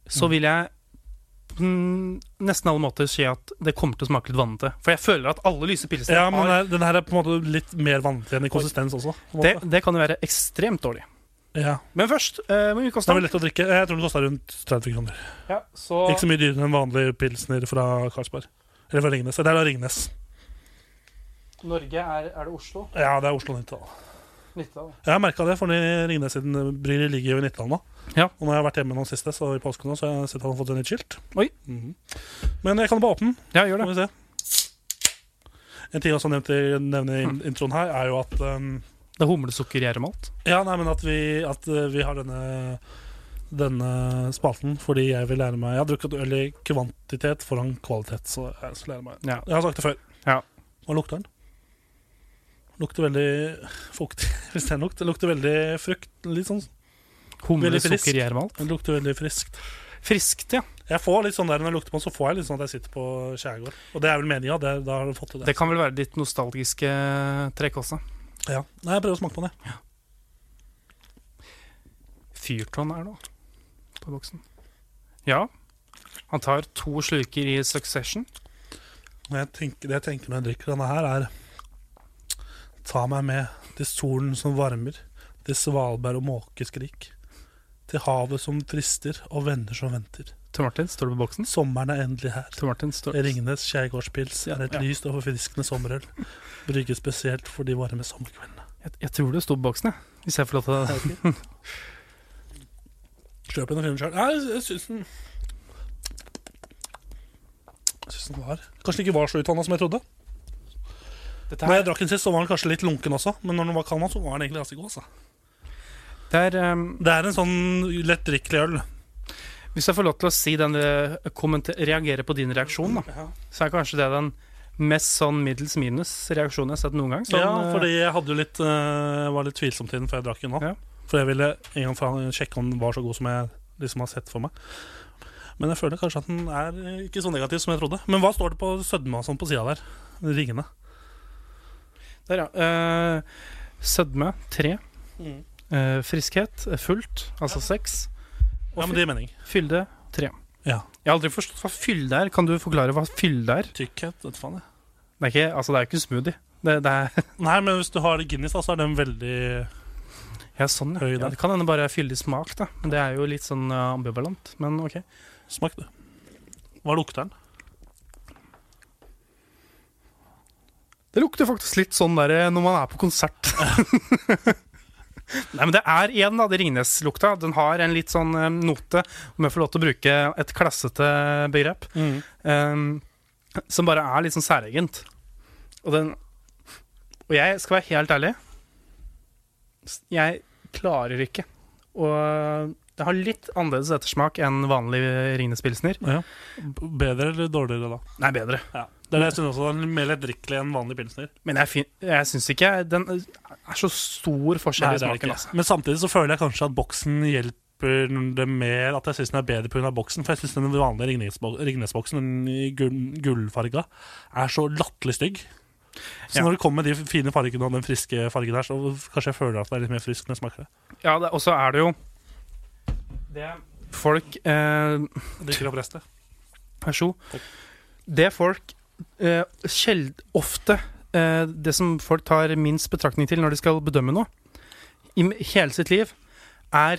så Mm. vil jeg på nesten alle måter si at det kommer til å smake litt vannete. For jeg føler at alle lyse pilsner Ja, men har den her- er på en måte litt mer vannete enn i konsistens også. det, det kan jo være ekstremt dårlig. Ja. Men først, øh, men Det vel lett å drikke. Jeg tror den koster rundt 30 kroner. Ja, så Ikke så mye dyrere enn en vanlig pilsner fra Karlsberg. Eller fra Ringnes. Det er da Ringnes. Norge er, er det Oslo? Ja, det er Oslo Nittedal. Nittedal. Jeg har merka det, for Ringnes siden bryggeri ligger jo i Nittedal nå. Ja. Og når jeg har vært hjemme nå siste, så i påsken nå, så har jeg sett at han har fått en nytt skilt. Oi. Mhm. Men jeg kan bare åpne den. Ja, gjør Må det. vi se. En ting jeg også nevnte i i introen her, er jo at um, Det er humlesukker gjæremalt. Ja, nei, men at vi, at uh, vi har denne denne spalten fordi jeg vil lære meg Jeg har drukket øl i kvantitet foran kvalitet, så jeg skal lære meg Ja. Jeg har sagt det før. Ja. Hva lukter den? Lukter veldig fuktig, hvis det er lukt. Lukter veldig frukt. Litt sånn. Humlesukker gjæremalt. Lukter veldig friskt. Friskt, ja. Jeg får litt sånn der Når jeg lukter på den, så får jeg litt sånn at jeg sitter på skjærgård. Og det er vel meninga. det- det. Det kan vel være ditt nostalgiske trekk også. Ja. Nei, jeg prøver å smake på den. jeg. Fyrtårn er det på boksen. Ja. Han tar to sluker i succession. Jeg tenker, det jeg tenker når jeg drikker denne her, er Ta meg med til solen som varmer, til svalbær og måkeskrik. Til havet som frister, og venner som venter. Tor Martin, står det på boksen? Sommeren er endelig her. Tor Martin står Ringnes skjærgårdspils er et Ja. lyst og forfriskende sommerøl. Brygget spesielt for de varme sommerkveldene. jeg, jeg tror det sto på boksen, jeg. Hvis jeg får lov til å Kjøp den og finn sjøl. Jeg, syns den Jeg synes den var Kanskje den ikke var så utvanna som jeg trodde. Dette Når jeg drakk den sist, så var den kanskje litt lunken også, men når den var kald, så var den egentlig ganske god. Altså. det er, um... Det er en sånn lettdrikkelig øl. Hvis jeg får lov til å si den eh, reagere på din reaksjon, da, så er kanskje det den mest sånn middels minus reaksjonen jeg har sett noen gang. Sånn, ja, eh, fordi jeg hadde litt uh, var litt tvilsom til den før jeg drakk den nå. Ja. For jeg ville en gang sjekke om den var så god som jeg liksom har sett for meg. Men jeg føler kanskje at den er ikke så negativ som jeg trodde. Men hva står det på sødme og sånn på sida der? Ringene. Der, ja. Uh, sødme tre. Mm. Uh, friskhet fullt, altså seks. Og Ja, men det gir mening. fylde tre. Ja. Jeg har aldri forstått hva fylde er. Kan du forklare hva fylde er? Tykkhet, vet faen jeg. Det er ikke, altså, det er jo ikke smoothie. Det, det er Nei, men hvis du har Guinness, da, så er den veldig ja, sånn, ja. Høy ja. Det kan hende bare er fyldig smak, da. Men det er jo litt sånn eh, ambivalent. Men OK. Smak, du. Hva lukter den? Det lukter faktisk litt sånn der eh, når man er på konsert. Nei, men det er en av det Ringnes-lukta. Den har en litt sånn eh, note, om jeg får lov til å bruke et klassete begrep, eh, som bare er litt sånn særegent. Og den Og jeg skal være helt ærlig Jeg klarer ikke Og Det har litt annerledes ettersmak enn vanlig Ringnes-pilsner. Ja. Bedre eller dårligere, da? Nei, bedre. Ja. Det er det jeg synes også. Den er mer lettdrikkelig enn vanlig pilsner. Men jeg, jeg syns ikke Den er så stor forskjell Nei, i smaken. Altså. Men samtidig så føler jeg kanskje at boksen hjelper det mer At jeg syns den er bedre pga. boksen. For jeg syns den vanlige Ringnes-bo- Ringnes-boksen, den i gull, gullfarga, er så latterlig stygg. Så Ja. når det kommer med de fine fargene og den friske fargen her, så kanskje jeg føler at det er litt mer frisk når jeg smaker det. Ja, det, og så er det jo det Folk eh, Drikker opp restet. Vær så god. Det folk eh, sjeld, ofte eh, Det som folk tar minst betraktning til når de skal bedømme noe i hele sitt liv, er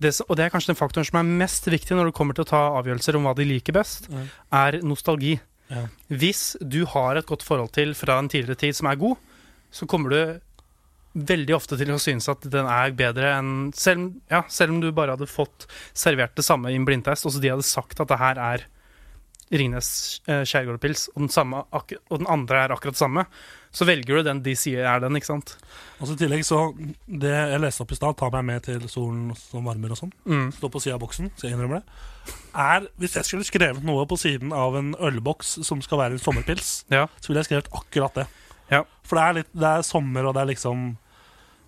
det, som- og det er kanskje den faktoren som er mest viktig når det kommer til å ta avgjørelser om hva de liker best, Mm. er nostalgi. Ja. Hvis du har et godt forhold til fra en tidligere tid som er god, så kommer du veldig ofte til å synes at den er bedre enn selv, ja, selv om du bare hadde fått servert det samme i en blindtest, og så de hadde sagt at det her er Ringnes eh, skjærgårdpils, og, den samme og den andre er akkurat samme, så velger du den de sier er den, ikke sant? Og så I tillegg så Det jeg leste opp i stad, tar meg med til solen som varmer og sånn. Mm. Står på sida av boksen, så jeg innrømmer det. Er, hvis jeg skulle skrevet noe på siden av en ølboks som skal være en sommerpils, Ja. så ville jeg skrevet akkurat det. Ja. For det er, litt, det er sommer, og det er liksom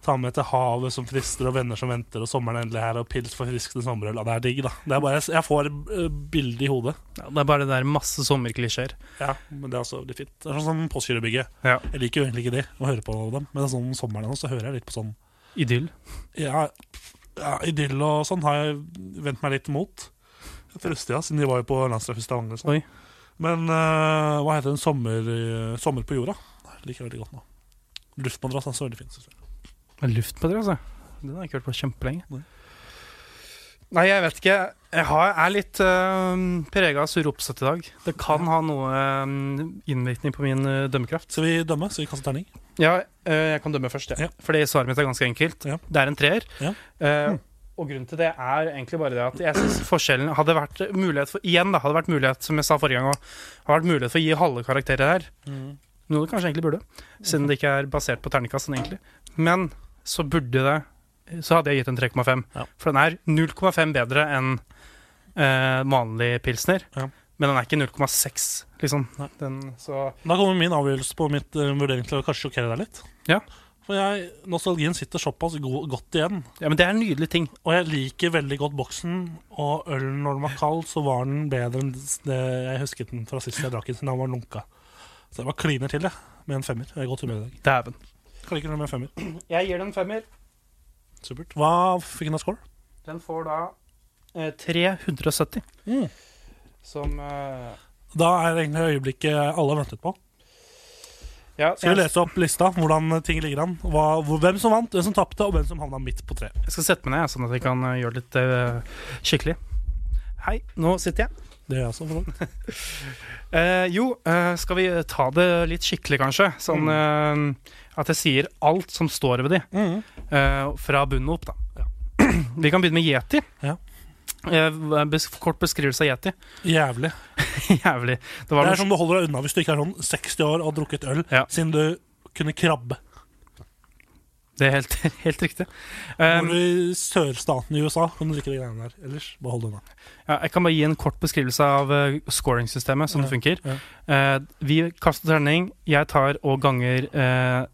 Ta med til havet som frister, og venner som venter, og sommeren er endelig her, og pils forfriskende sommerøl. Det er digg, da. Det er bare, jeg får uh, bildet i hodet. Ja, det er bare det der masse sommerklisjeer. Ja, men det er også litt fint. Det er sånn som Postgirobygget. Ja. Jeg liker jo egentlig ikke de, å høre på dem, men det er sånn sommeren og sånn, så hører jeg litt på sånn Idyll. Ja, ja idyll og sånn har jeg vendt meg litt mot. Ja, siden de var jo på landslaget i Stavanger. Sånn. Men uh, hva heter den? Sommer, eh, sommer på jorda? Det liker jeg veldig godt nå. Luftmadrass er så veldig fint. synes jeg. Luftmadrass, altså. Den har jeg ikke hørt på kjempelenge. Nei. Nei, jeg vet ikke. Jeg har, er litt uh, prega av sur oppstøtt i dag. Det kan ha noe eh, innvirkning på min uh, dømmekraft. Skal vi dømme? Skal vi kaste terning? Ja, uh, jeg kan dømme først, ja. Ja. Fordi svaret mitt er ganske enkelt. Ja. Det er en treer. Ja. Eh, og grunnen til det er egentlig bare det at jeg syns forskjellen hadde vært mulighet for Igjen, da, hadde vært mulighet, som jeg sa forrige gang òg, hadde vært mulighet for å gi halve karakterer her. Noe det kanskje egentlig burde, siden det ikke er basert på terningkast, sånn egentlig. Men så burde det Så hadde jeg gitt en 3,5. Ja. For den er 0,5 bedre enn eh, vanlig pilsner. Ja. Men den er ikke 0,6, liksom. Den, så Da kommer min avgjørelse på mitt uh, vurdering til å kanskje sjokkere deg litt. Ja. For jeg, nostalgien sitter såpass go godt igjen. Ja, men det er en nydelig ting. Og jeg liker veldig godt boksen. Og ølen når den var kald, så var den bedre enn det jeg husket den fra sist jeg drakk den, Så den var lunka. Så jeg var kliner til, det med en femmer. Jeg er i godt humør i dag. Dæven. Klikker den med femmer. Jeg gir den femmer. Supert. Hva fikk den av score? Den får da eh, 370. Mm. Som eh, Da er det egentlig øyeblikket alle har ventet på. Ja, Skal vi jeg, lese opp lista, hvordan ting ligger an? Hva, hvor, hvem som vant, hvem som tapte, og hvem som havna midt på tre. jeg skal sette meg ned, sånn at vi kan eh, gjøre det litt eh, skikkelig. Hei, nå sitter jeg. Det er jeg også. for langt. Eh, jo, eh, skal vi ta det litt skikkelig, kanskje? Sånn eh, at jeg sier alt som står ved de, Uh, fra bunnen opp, da. Vi kan begynne med Yeti. Ja. Eh, bes kort beskrivelse av Yeti. Jævlig. jævlig. Det Det er noe, sånn du holder deg unna hvis du ikke er sånn 60 år og har drukket øl, Ja. siden du kunne krabbe. det er helt, helt riktig. Når Um, du I sørstaten i USA kan du drikke de greiene der. Ellers bare hold unna. ja, jeg kan bare gi en kort beskrivelse av uh, scoring-systemet, ja, det Ja, funker. ja. Uh, vi kaster terning, jeg tar og ganger eh, eh,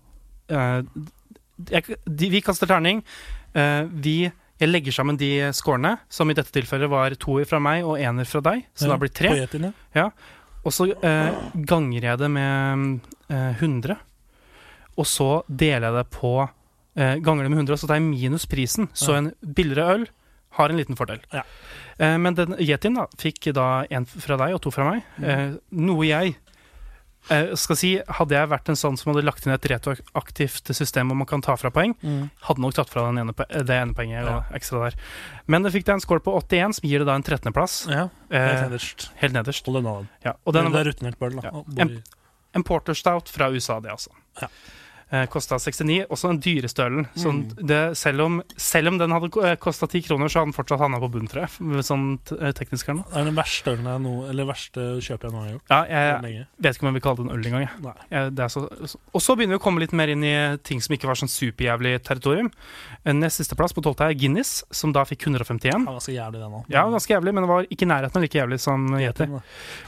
jeg, de, Vi kaster terning. eh, vi jeg legger sammen de scorene, som i dette tilfellet var toer fra meg og ener fra deg. Så Ja, da blir det tre. Ja. Og så eh, ganger jeg det med eh, 100. Og så deler jeg det på eh, Ganger det med 100, og så tar jeg minus prisen. Så en billigere øl har en liten fordel. Ja. Eh, men den yetien da, fikk da en fra deg og to fra meg. Mm. Eh, noe jeg eh, skal si, Hadde jeg vært en sånn som hadde lagt inn et retroaktivt system hvor man kan ta fra poeng, hadde nok tatt fra den ene, det ene poenget ja. ekstra der. Men det fikk deg en score på 81, som gir det da en 13.-plass. ja. Eh, Helt nederst. helt nederst. Hold den av den. Ja, og Det er rutinert bøll, da. Ja. En, En Porter Stout fra USA, det altså. Ja. Eh, Kosta 69. Også den dyreste ølen. Sånn, det, selv, om, selv om den hadde kosta 10 kroner, så hadde den fortsatt havna på bunn, tror jeg. Sånn eh, teknisk her nå. Det er den verste ølen jeg nå Eller verste kjøpet jeg nå har gjort. Ja, jeg lenge. vet ikke om jeg vil kalle det en øl engang. og så begynner vi å komme litt mer inn i ting som ikke var sånn superjævlig territorium. Nest siste plass på tolvte er Guinness, som da fikk 151. Ja, ganske jævlig, det nå. Ja, ganske jævlig, men det var ikke i nærheten like jævlig som Yeti.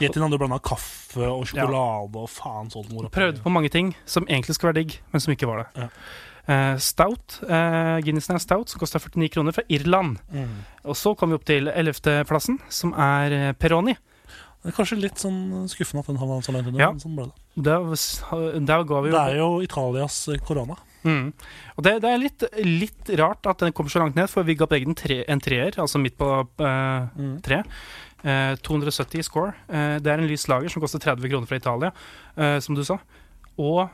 Yetien hadde blanda kaffe og sjokolade og faen sånt. Prøvde på mange ting som egentlig skulle være digg, men som ikke var det. Ja. Eh, stout, uh, Guinnessen er stout, som koster 49 kroner fra Irland. Mm. Og så kom vi opp til 11.-plassen, som er eh, Peroni. Det er kanskje litt sånn skuffende at den havna så langt under. Ja. Sånn ble det. Der, der ga vi det er jo Italias eh, korona. mm. Og det, det er litt, litt rart at den kommer så langt ned, for vi ga begge den tre, en treer, altså midt på eh, Mm. tre. Eh, 270 i score. Eh, det er en lys lager som koster 30 kroner fra Italia, eh, som du sa. Og eh,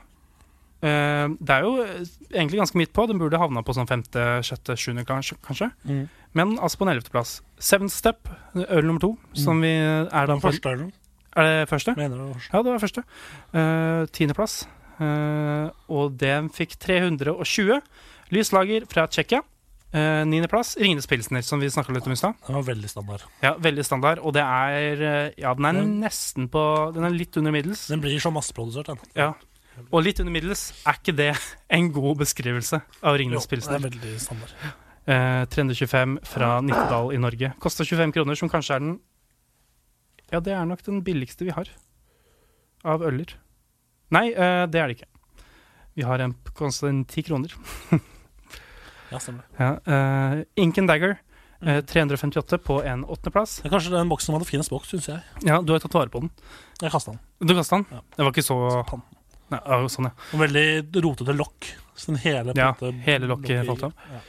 det er jo eh, egentlig ganske midt på. Den burde havna på sånn femte, sjette, sjuende, kanskje. Mm. Men altså på en ellevteplass. Seventh Step, øl nummer to, som vi er da første ølen. Er det første? Mener du det var første? Ja, det var første. Uh, Tiendeplass. Uh, og den fikk 320. Lyslager fra Tsjekkia. Uh, Niendeplass Ringenes Pilsner, som vi snakka litt om i stad. Den var veldig standard. Ja, veldig standard. Og det er eh, Ja, den er Den- nesten på Den er litt under middels. Den blir så masseprodusert, den. Ja. Og litt under middels. Er ikke det en god beskrivelse av Ringnes Jo, det Pilsner? er veldig standard. Eh, 325 fra Nittedal i Norge. Koster 25 kroner, som kanskje er den Ja, det er nok den billigste vi har av øler. Nei, eh, det er det ikke. Vi har en kosta en 10 kroner. Ja, stemmer. Ja, eh, Ink and Dagger. eh, Mm. 358 på en åttendeplass. Det er kanskje den boksen som hadde finest boks, syns jeg. Ja, du har tatt vare på den. Jeg kasta den. Du kasta den? Ja. Det var ikke så Pann. Nei, Sånn, ja. Og veldig rotete lokk. Sånn hele, Ja, hele lokket falt av. Ja.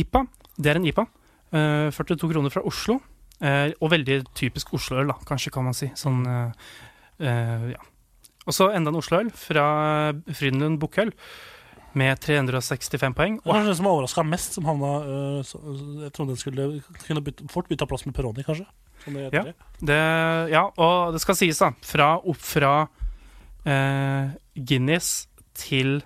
IPA. Det er en IPA. Eh, 42 kroner fra Oslo. Eh, og veldig typisk Oslo-øl, da, kanskje, kan man si. Sånn eh, eh, ja. Og så enda en Oslo-øl fra Frydenlund Bukkøl med 365 poeng. Var kanskje den som overraska mest, som havna så, Jeg trodde den skulle kunne bytte, fort bytta plass med Peroni, kanskje. Som det Ja. Det, ja, og det skal sies, da. Fra, opp fra eh, Guinness til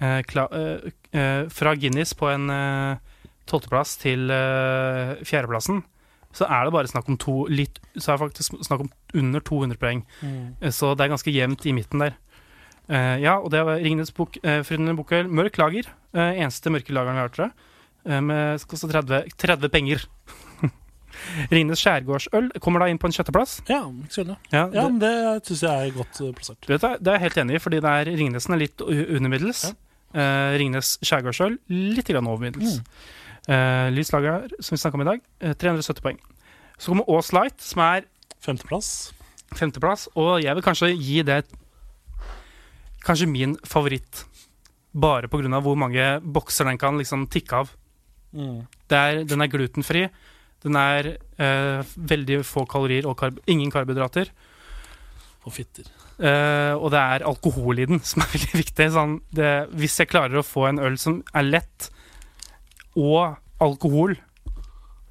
eh, eh, eh, Fra Guinness på en eh, tolvteplass til eh, fjerdeplassen, så er det bare snakk om to litt, Så er det faktisk snakk om under 200 poeng. Mm. Eh, Så det er ganske jevnt i midten der. Eh, ja, og det var Ringenes bok, uh, Frydenlund Bukkøl. Mørk lager. Eh, eneste mørke lageren vi har, tror jeg. Uh, med skal 30, 30 penger. Ringenes skjærgårdsøl kommer da inn på en sjetteplass. Ja, ille. Ja, Ja, det, men det syns jeg er godt øh, plassert. det- det er jeg helt enig i, fordi det er Ringnesen er litt under middels. Ja. Eh, Ringnes skjærgårdsøl litt grann over middels. Eh, lys lager, som vi snakka om i dag, eh, 370 poeng. Så kommer Aas Light, som er Femteplass. femteplass, og jeg vil kanskje gi det kanskje min favoritt. Bare av hvor mange bokser den kan liksom tikke av. Mm. Det er, den er glutenfri. Den er eh, veldig få kalorier og karb ingen karbohydrater. Og fitter. Eh, og det er alkohol i den som er veldig viktig. Sånn, det, hvis jeg klarer å få en øl som er lett, og alkohol,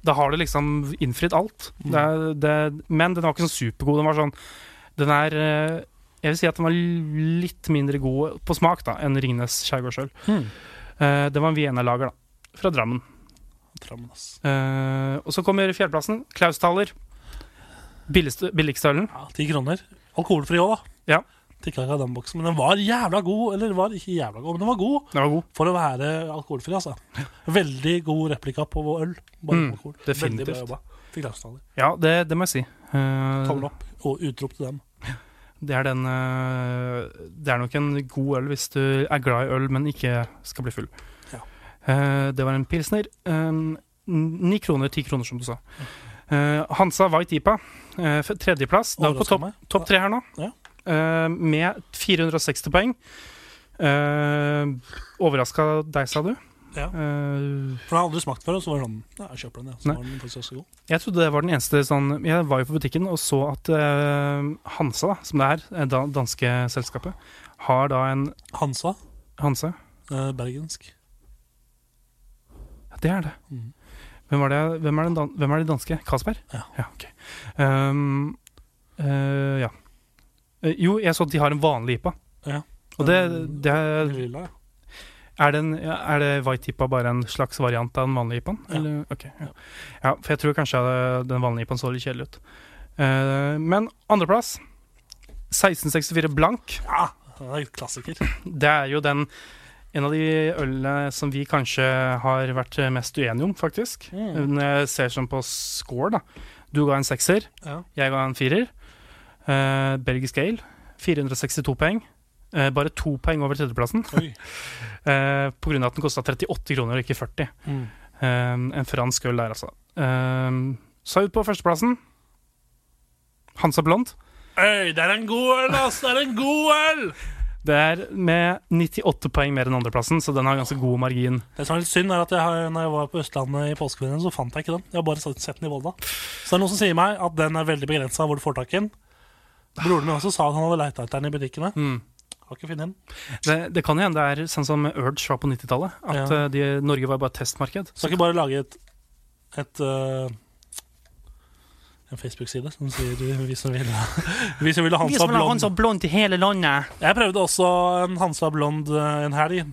da har det liksom innfridd alt. Mm. Det det, men den var ikke sånn supergod. Den var sånn Den er eh, Jeg vil si at den var litt mindre god på smak da enn Ringnes skjærgårdsøl. Mm. Eh, det var en Vienna-lager, da. Fra Drammen. Trammen, ass. Eh, og så kommer fjerdeplassen. Klaus Thaler. billigste ølen. Ja, Ti kroner. Alkoholfri òg, da. Ja. Tikka ikke av den boksen, men den var jævla god. Eller var ikke jævla god, men den var god Den var god. for å være alkoholfri, altså. Veldig god replika på vår øl. Bare Mm, alkohol. definitivt. Veldig bra jobba. Fikk glassnaller. Ja, det, det må jeg si. Eh, Tommel opp og utrop til dem. det, er den, eh, det er nok en god øl hvis du er glad i øl, men ikke skal bli full. Eh, det var en pilsner. eh, Ni kroner, ti kroner, som du sa. Eh, Hansa White IPA, uh, tredjeplass. Da er vi på topp top tre her nå. Ja. Eh, med 460 poeng. Uh, Overraska deg, sa du? Ja. Eh, For den har aldri smakt før, og så var det sånn Ja, jeg kjøper den, ja. Så var den faktisk også god. Jeg trodde det var den eneste sånn Jeg var jo på butikken og så at uh, Hansa, da, som det er, det danske selskapet, har da en Hansa, Hansa? Uh, bergensk. Ja, det er det. Mm. Hvem, er det hvem, er den hvem er de danske? Kasper? Ja. ok. Um, uh, ja. Eh, jo, jeg så at de har en vanlig IPA. Ja. Og det, det er, Lilla, ja. er, den, ja, er det White IPA bare en slags variant av den vanlige IPA-en? Ja. Okay, ja. ja, for jeg tror kanskje den vanlige IPA-en så litt kjedelig ut. Uh, men andreplass 1664 blank. ja, det er en klassiker. Det er jo den en av de ølene som vi kanskje har vært mest uenige om, faktisk. Mm. Når jeg ser sånn på score, da. Du ga en sekser, Ja. jeg ga en firer. Uh, belgisk ale, 462 poeng. Uh, bare to poeng over tredjeplassen, uh, på grunn av at den kosta 38 kroner og ikke 40. Mm. En fransk øl der, altså. Uh, så ut på førsteplassen. Hansa Blond. Øy, det er en god øl, ass! Det er en god øl! Det er med 98 poeng mer enn andreplassen, så den har ganske god margin. Det som er litt synd, er at jeg har, når jeg var på Østlandet i påskeferien, så fant jeg ikke den. Jeg har bare sett den i Volda. Så det er noen som sier meg at den er veldig begrensa hvor du får tak i den. Broren min også sa at han hadde leita etter den i butikkene. Mm. Har ikke funnet den. Det, det kan hende det er sånn som Urge var på 90-tallet. At Ja. eh, de, Norge var bare testmarked. Skal ikke bare lage et, et øh, en Facebook-side som sier vi som vil Vi som vil ha Hansa Blond. I hele landet. Jeg prøvde også en Hansa Blond øh, en helg.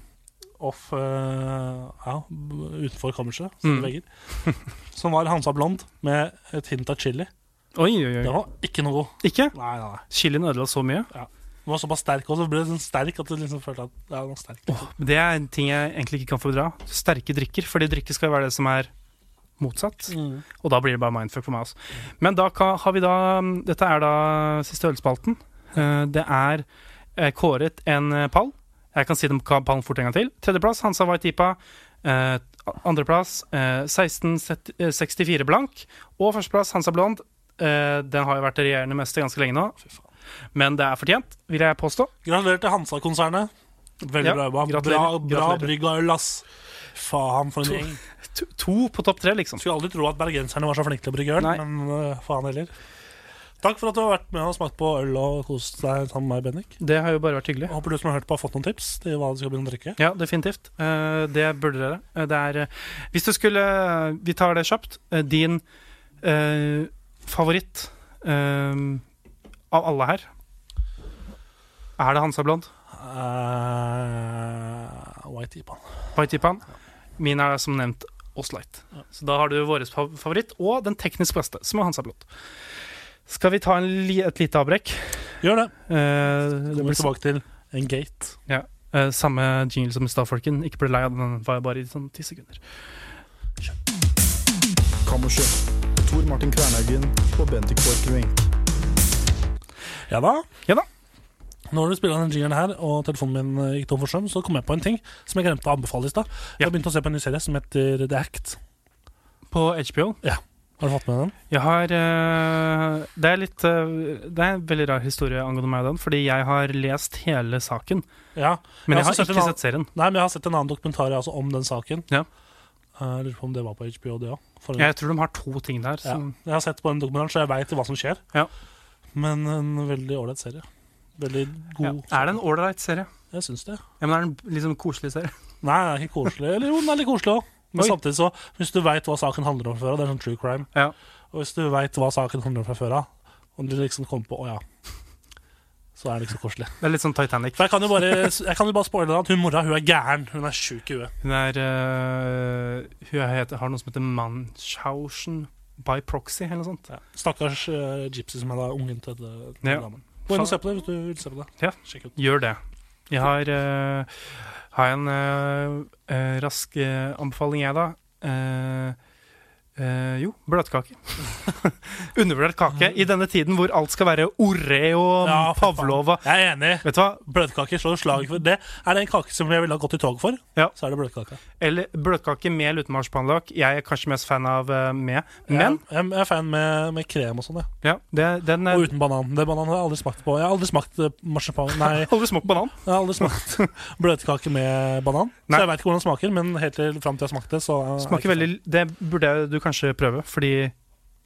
Off uh, ja, utenfor kammerset. sine Mm. vegger. Som var Hansa Blond med et hint av chili. Oi, oi, oi. Det var ikke noe god. Ikke? Nei, nei, nei. Chilien ødela så mye. Den var såpass sterk også, så ble det sånn sterk at du liksom følte at ja, den var sterk. Det er en ting jeg egentlig ikke kan fordra. Sterke drikker. Fordi drikke skal jo være det som er motsatt. Mm. Og da blir det bare mindfuck for meg. Også. Men da har vi da Dette er da siste ølspalten. Eh, Det er eh, kåret en eh, pall. Jeg kan si den pallen fort en gang til. Tredjeplass Hansa White IPA. Eh, Andreplass eh, 1664 blank. Og førsteplass Hansa Blond. Eh, Den har jo vært regjerende mester ganske lenge nå. Fy faen. Men det er fortjent, vil jeg påstå. Gratulerer til Hansa-konsernet. Veldig Ja, bra jobba. Bra, bra brygg av øl, ass. Faen, for en gjeng. To, to på topp tre, liksom. Skulle aldri tro at bergenserne var så flinke til å brygge øl, Nei. men uh, faen heller. Takk for at du har vært med og smakt på øl og kost deg sammen med meg, Bennik. Det har jo bare vært hyggelig. Jeg håper du som har hørt på, har fått noen tips til hva du skal begynne å drikke. Ja, definitivt. Uh, det burde dere. Uh, det er Hvis du skulle Vi tar det kjapt. Din favoritt av alle her Er det Hansa Blond? Uh, White Ipan. White Ipan? Min er som nevnt Oslight. Så da har du vår favoritt, og den teknisk beste, som er Hansa Blått. Skal vi ta en li et lite avbrekk? Gjør det. Eh, det Kommer blir tilbake til en gate. eh, samme jingle som i stad, folken. Ikke bli lei av den, var jeg bare i sånn ti sekunder. Kammerset. Tor Martin Kvernhaugen og Bendik Borchgrevink. Ja da. Ja da. Når du spiller den jingeren her, og telefonen min eh, gikk tom for strøm, så kom jeg på en ting som jeg glemte å anbefale i stad. Jeg Ja. har begynt å se på en ny serie som heter The Act. På HBO Ja. Har du fått med den? Jeg har eh, Det er litt eh, Det er en veldig rar historie angående meg og den, fordi jeg har lest hele saken. Ja. Men Jeg jeg har sett ikke annen- sett serien. Nei, men jeg har sett en annen dokumentar altså, om den saken. Ja. Jeg lurer på om det var på HBO, det òg. Jeg tror de har to ting der. Ja. Jeg har sett på den dokumentaren, så jeg veit hva som skjer. Ja. Men en veldig ålreit serie. Veldig ja. god. Er det en ålreit serie? Jeg syns det. Ja, men er det en liksom koselig serie? Nei, det er ikke koselig. Eller jo, den er litt koselig òg. Men Oi. samtidig så, hvis du veit hva saken handler om fra før av, det er sånn true crime, Ja. og hvis du veit hva saken handler om fra før av, og du liksom kommer på å ja, så er det ikke så koselig. Det er litt sånn Titanic. For jeg kan jo bare, jeg kan jo bare spoile at hun mora hun er gæren. Hun er sjuk i huet. Hun er øh, Hun heter, har noe som heter Munchausen by proxy, eller noe sånt. Ja. Stakkars uh, gypsy som er da ungen til den Ja. damen. Gå inn og se på det hvis du vil se på det. Ja. Sjekk ut. Gjør det. Jeg har, uh, har en uh, rask anbefaling, jeg, da. Eh, eh, jo, bløtkake. Undervurdert kake i denne tiden hvor alt skal være Oreo, Ja. Pavlova Jeg er enig. Vet du hva? Bløtkake slår slag for det. Er det en kake som jeg ville ha gått i tog for, Ja. så er det bløtkake. Eller bløtkake med marsipanløk. Jeg er kanskje mest fan av eh, med. Men jeg, jeg er fan med, med krem og sånn, ja, det, den er Og uten banan. Det banan har jeg aldri smakt på. Jeg har aldri smakt eh, marsipan Nei, Aldri smakt banan. jeg har aldri smakt bløtkake med banan. Nei. Så jeg veit ikke hvordan det smaker, men helt til fram til jeg smakte, så Smaker veldig, det burde du kanskje prøve, fordi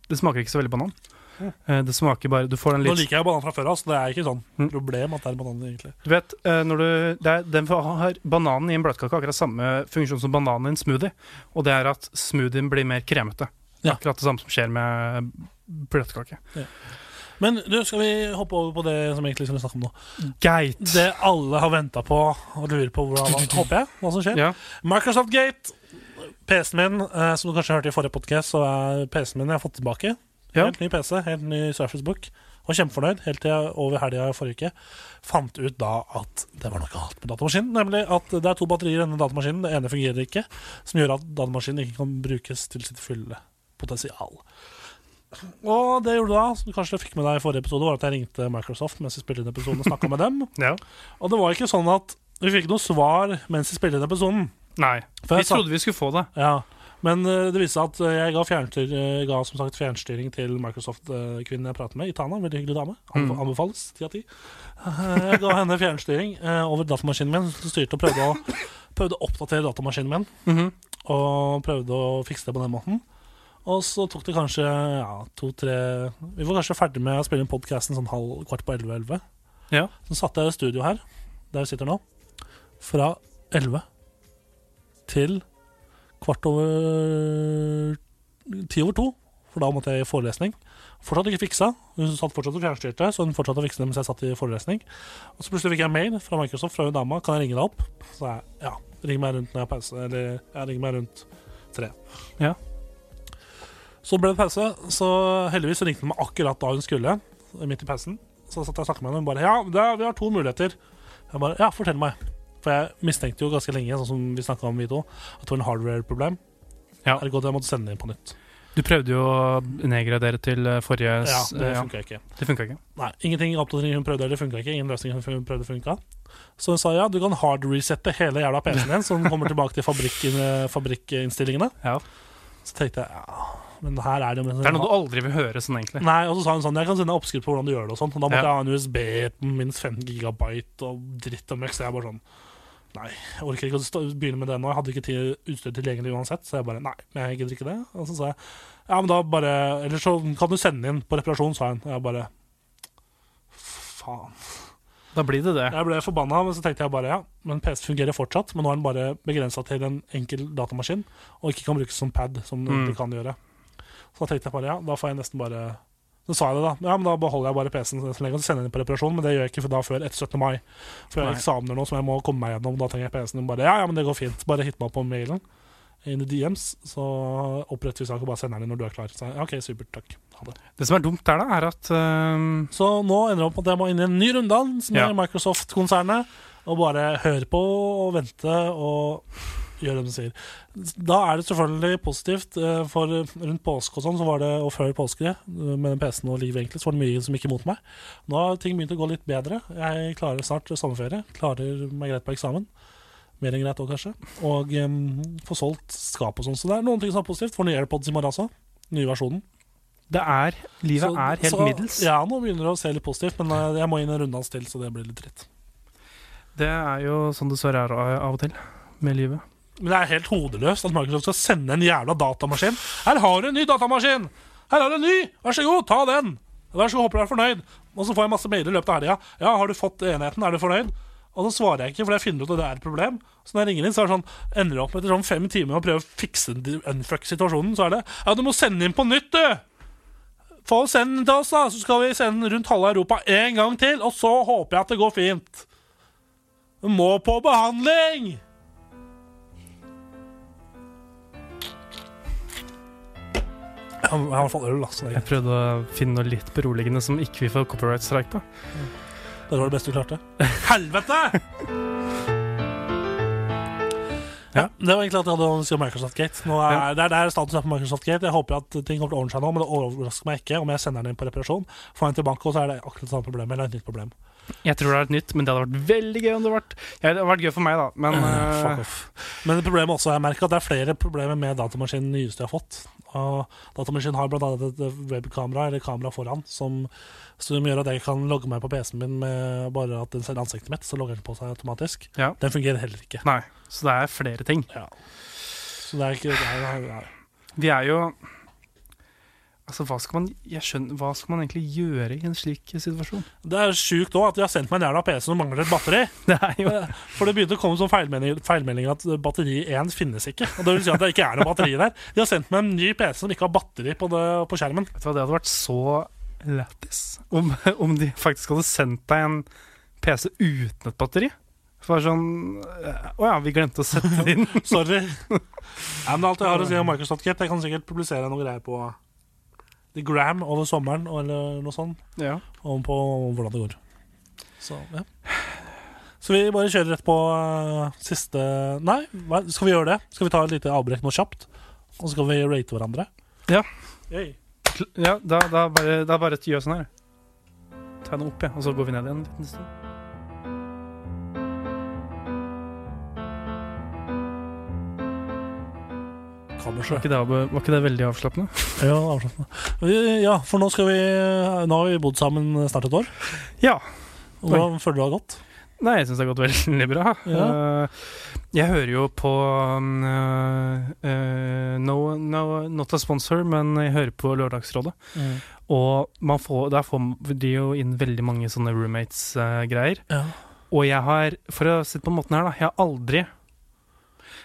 det smaker ikke så veldig banan. Eh, Det smaker bare Du får den litt Nå liker jeg banan fra før av, så det er ikke sånn Mm. problem at det er banan egentlig. Du vet, eh, når du, er, den har Bananen i en bløtkake akkurat samme funksjon som bananen i en smoothie. Og det er at smoothien blir mer kremete. Ja. Akkurat det samme som skjer med bløtkake. Men du, skal vi hoppe over på det som egentlig skulle snakke om nå? Geit. Det alle har venta på og lurer på hvordan, håper jeg, hva som skjer. Ja. Microsoft Gate. PC-en min, eh, som du kanskje hørte i forrige podcast, så er PC-en min jeg har fått tilbake. Helt ny PC, helt ny Surface Book. Var kjempefornøyd helt til jeg over helga forrige uke fant ut da at det var noe galt med datamaskinen. Nemlig at det er to batterier i denne datamaskinen. Det ene fungerer ikke, som gjør at datamaskinen ikke kan brukes til sitt fulle potensial. Og det gjorde da, som du kanskje fikk med deg i forrige episode, var at jeg ringte Microsoft mens vi spilte inn episoden og snakka med dem. Ja. Og det var ikke sånn at vi fikk noe svar mens vi spilte inn episoden. Nei. For Vi trodde vi skulle få det. Ja, men uh, det viste seg at eh, jeg ga, fjernstyr, eh, ga som sagt fjernstyring til Microsoft-kvinnen jeg pratet med, Itana. Veldig hyggelig dame. Mm. Anbefales ti av ti. Jeg ga henne fjernstyring over datamaskinen min. Så styrte og prøvde å, prøvde å oppdatere datamaskinen min. Mhm. Og prøvde å fikse det på den måten. Og så tok det kanskje ja, to-tre Vi var kanskje ferdig med å spille inn podkasten sånn halv, kvart på elleve-elleve. Ja. Så satt jeg i studio her, der vi sitter nå, fra elleve til kvart over ti over to. For da måtte jeg i forelesning. Fortsatt ikke fiksa. Hun satt fortsatt og fjernstyrte, så hun fortsatte å fikse det mens jeg satt i forelesning. Og så plutselig fikk jeg mail fra Microsoft fra hun dama. Kan jeg ringe deg opp? Så jeg ja, ring meg rundt når jeg har pause. Eller jeg ringer meg rundt tre. Ja. Så ble det pause. Så heldigvis ringte hun meg akkurat da hun skulle, midt i pausen. Så satt jeg og snakket med henne, og hun bare Ja, er, vi har to muligheter. Jeg bare Ja, fortell meg. For jeg mistenkte jo ganske lenge, sånn som vi snakka om, vi to, at det var en hardware-problem. Ja. Ergo jeg måtte sende det inn på nytt. Du prøvde jo å nedgradere til eh, forrige Ja, det funka ja, ikke. Det funka ikke. Nei, ingenting oppdatering hun prøvde eller funka ikke. Ingen løsning hun prøvde funka. Så hun sa ja, du kan hard-resette hele jævla PC-en din, så den kommer tilbake til fabrikk- fabrikkinnstillingene. Ja. Så tenkte jeg ja, men her er det Det er noe du aldri vil høre sånn, egentlig. Nei, og så sa hun sånn Jeg kan sende oppskrift på hvordan du gjør det og sånn. Og da måtte Ja. jeg ha en USB på minst 15 gigabyte og dritt og møkk. Så jeg bare sånn Nei, jeg orker ikke å begynne med det nå. Jeg hadde ikke tid, utstyr tilgjengelig uansett. Så jeg bare Nei, men jeg gidder ikke det. Og så sa jeg Ja, men da bare Eller så kan du sende inn på reparasjon, sa hun. Og jeg bare Faen. Da blir det det. Jeg ble forbanna, men så tenkte jeg bare ja, men PC fungerer fortsatt. Men nå er den bare begrensa til en enkel datamaskin, og ikke kan brukes som pad, som den Mm. egentlig kan gjøre. Så da tenkte jeg bare ja, da får jeg nesten bare Så sa jeg det, da. Ja, men da beholder jeg bare PC-en så lenge og sender den på reparasjon, men det gjør jeg ikke da før etter 17. mai. For jeg har eksamener nå som jeg må komme meg gjennom, da trenger jeg PC-en. Bare ja, ja, men det går fint. Bare hit meg på mailen. Inn i DMs, så oppretter vi sak og bare sender den når du er klar. Så ja, OK, supert, takk. Ha det. Det som er dumt der, da, er at uh... Så nå ender det opp at jeg må inn i en ny runddans med Ja. Microsoft-konsernet. Og bare høre på og vente og gjøre det de sier. Da er det selvfølgelig positivt, eh, for rundt påske og sånn, så var det, og før påske, eh, med den PC-en og livet egentlig, så var det mye som gikk imot meg. Nå har ting begynt å gå litt bedre. Jeg klarer snart sommerferie. Klarer meg greit på eksamen. Mer enn greit òg, kanskje. Og um, få solgt skap og sånn. Så det er noen ting som er positivt. Får nye AirPods i morgen også. Nye versjonen. det er Livet Så- er helt så- middels. Ja, nå begynner det å se litt positivt, men eh, jeg må inn en runddans til, så det blir litt dritt. Det er jo sånn det så er av og til med livet. Men det er helt hodeløst at Microsoft skal sende en jævla datamaskin. Her har du en ny datamaskin! Her har du en ny! Vær så god, ta den! Vær så god, håper du er fornøyd. Og så får jeg masse mailer i løpet av helga. Ja, har du fått enheten? Er du fornøyd? Og så svarer jeg ikke, for jeg finner ut at det er et problem. Så når jeg ringer inn, så er det sånn, ender det opp med etter sånn fem timer å prøve å fikse unfuck situasjonen. Så er det Ja, du må sende inn på nytt, du! Få send den til oss, da, så skal vi sende den rundt halve Europa en gang til. Og så håper jeg at det går fint. Du må på behandling! Jeg har i hvert fall øl, Altså. Så Jeg prøvde å finne noe litt beroligende som ikke vi får copyright-streik på. det var det beste du klarte. Helvete! Ja, Det var egentlig alt jeg hadde å si om Microsoft Gate. Nå er, Ja. Det er der status er på Microsoft Gate. Jeg håper at ting kommer til å ordne seg nå, men det overrasker meg ikke om jeg sender den inn på reparasjon. Får den tilbake, og så er det akkurat samme problem. Eller et nytt problem. Jeg tror det er et nytt, men det hadde vært veldig gøy om det hadde vært ja, Det hadde vært gøy for meg, da, men uh, Fuck off. Men problemet også, jeg merker at det er flere problemer med datamaskinen nyeste jeg har fått. Og datamaskinen har annet et webkamera, eller kamera foran, som, som gjør at jeg kan logge meg på PC-en min med bare at den ser ansiktet mitt, så logger den på seg automatisk. Ja. Den fungerer heller ikke. Nei. Så det er flere ting. Ja. Så det er ikke det er, det er, Vi er jo Altså, hva skal man Jeg skjønner Hva skal man egentlig gjøre i en slik situasjon? det er sjukt òg at de har sendt meg en jævla PC som mangler et batteri. Det er jo For det begynte å komme sånn feilmelding, feilmelding, at batteri 1 finnes ikke. Og det vil si at det ikke er noe batteri der. De har sendt meg en ny PC som ikke har batteri på, det, på skjermen. Vet du hva, det hadde vært så lættis om, om de faktisk hadde sendt deg en PC uten et batteri. For sånn Å ja, vi glemte å sette det inn. Sorry. Ja, men alt jeg har å si om Microsoft Gate Jeg kan sikkert publisere noe greier på The Gram over sommeren eller noe sånt. Ja. Om på hvordan det går. Så, ja. Så vi bare kjører rett på uh, siste Nei, skal vi gjøre det? Skal vi ta et lite avbrekk nå kjapt? Og så skal vi rate hverandre? Ja. Ja da, da bare, da bare gjør sånn her. Ta henne opp, ja, og så går vi ned igjen en liten stund. Kammerset. Var ikke det, var ikke det veldig avslappende? Ja, avslappende. Ja, for nå skal vi Nå har vi bodd sammen snart et år. Ja. Hvordan føler du det har gått? Nei, jeg syns det har gått veldig bra. Ja. Eh, jeg hører jo på uh, no, no, Not a sponsor, men jeg hører på Lørdagsrådet. Og man får, der får de jo inn veldig mange sånne roommates-greier. Ja. og jeg har, for å si det på den måten her, da, jeg har aldri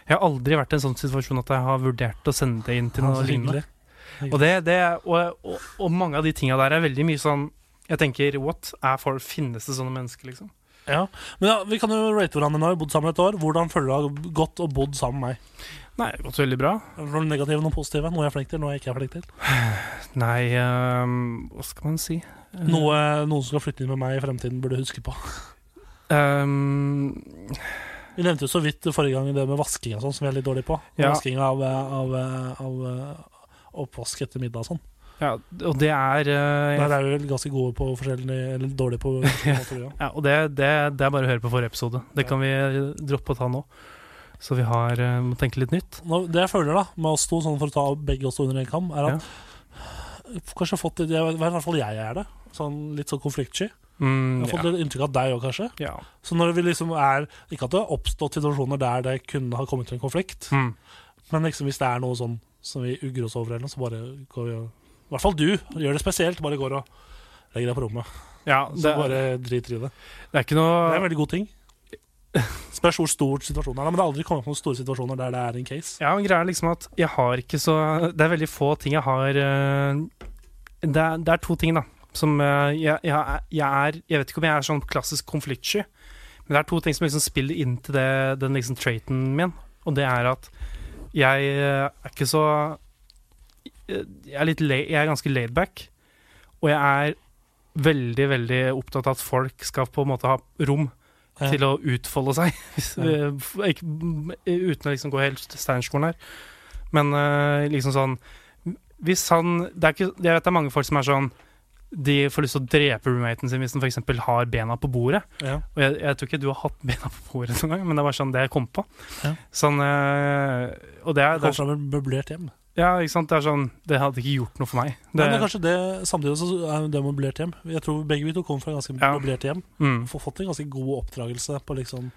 Jeg har aldri vært i en sånn situasjon at jeg har vurdert å sende det inn til noe lignende. Og, det, det, og, og, og mange av de tinga der er veldig mye sånn Jeg tenker, what? Er folk, finnes det sånne mennesker, liksom? Ja. Men ja, vi kan jo rate hverandre nå. Vi har bodd sammen et år. Hvordan føler du har gått og bodd sammen med meg? Nei, det har gått veldig bra. Noe negative, noe positive? Noe jeg er flink til, noe jeg ikke er flink til? Nei, um, hva skal man si? Noe noen som skal flytte inn med meg i fremtiden, burde huske på. Ehm, Vi nevnte jo så vidt forrige gang det med vasking og sånn, som vi er litt dårlige på. Ja. Vasking av, av, av, av oppvask etter middag og sånn. ja, og det er uh, Der er vi vel ganske gode på forskjellige Eller dårlige på forskjellige. Ja. Ja, og det, det, det er bare å høre på forrige episode. Det kan vi droppe å ta nå. Så vi har, uh, må tenke litt nytt. Nå, det jeg føler da med oss to, sånn for å ta begge oss to under en kam, er at Kanskje fått det, I hvert fall jeg er det. Sånn, litt sånn konfliktsky. Mm, Jeg har fått ja. litt inntrykk av deg òg, kanskje. ja. Så når vi liksom er Ikke at det har oppstått situasjoner der det kunne ha kommet til en konflikt, Mm. men liksom hvis det er noe sånn som vi ugger oss over, eller noe, så bare går vi og I hvert fall du gjør det spesielt. Bare går og legger deg på rommet. ja Så bare driter i det. det er ikke Det er en veldig god ting. Spørs hvor stor situasjonen er, men det har aldri kommet noen store situasjoner der det er en case. Ja, men greia er liksom at jeg har ikke så Det er veldig få ting jeg har eh, det, er, det er to ting, da. Som eh, jeg, jeg, jeg er Jeg vet ikke om jeg er sånn klassisk konfliktsky, men det er to ting som liksom spiller inn til det, den liksom traiten min, og det er at jeg eh, er ikke så Jeg er, litt jeg er ganske laidback, og jeg er veldig, veldig opptatt av at folk skal på en måte ha rom Ja. til å utfolde seg. Eh, uten å liksom gå helt steinskolen her. Men eh, liksom sånn Hvis han det er ikke, Jeg vet det er mange folk som er sånn De får lyst til å drepe roommaten sin hvis den f.eks. har bena på bordet. Ja. Og jeg, jeg tror ikke du har hatt bena på bordet noen gang, men det var sånn det jeg kom på. Ja. Sånn øh, Og det er, det er et møblert hjem. Ja, ikke sant. Det er sånn Det hadde ikke gjort noe for meg. Det, Men det er kanskje det samtidig så er det møblert hjem. Jeg tror begge vi to kom fra ganske Ja. møblerte hjem. mm. Får Fått en ganske god oppdragelse på liksom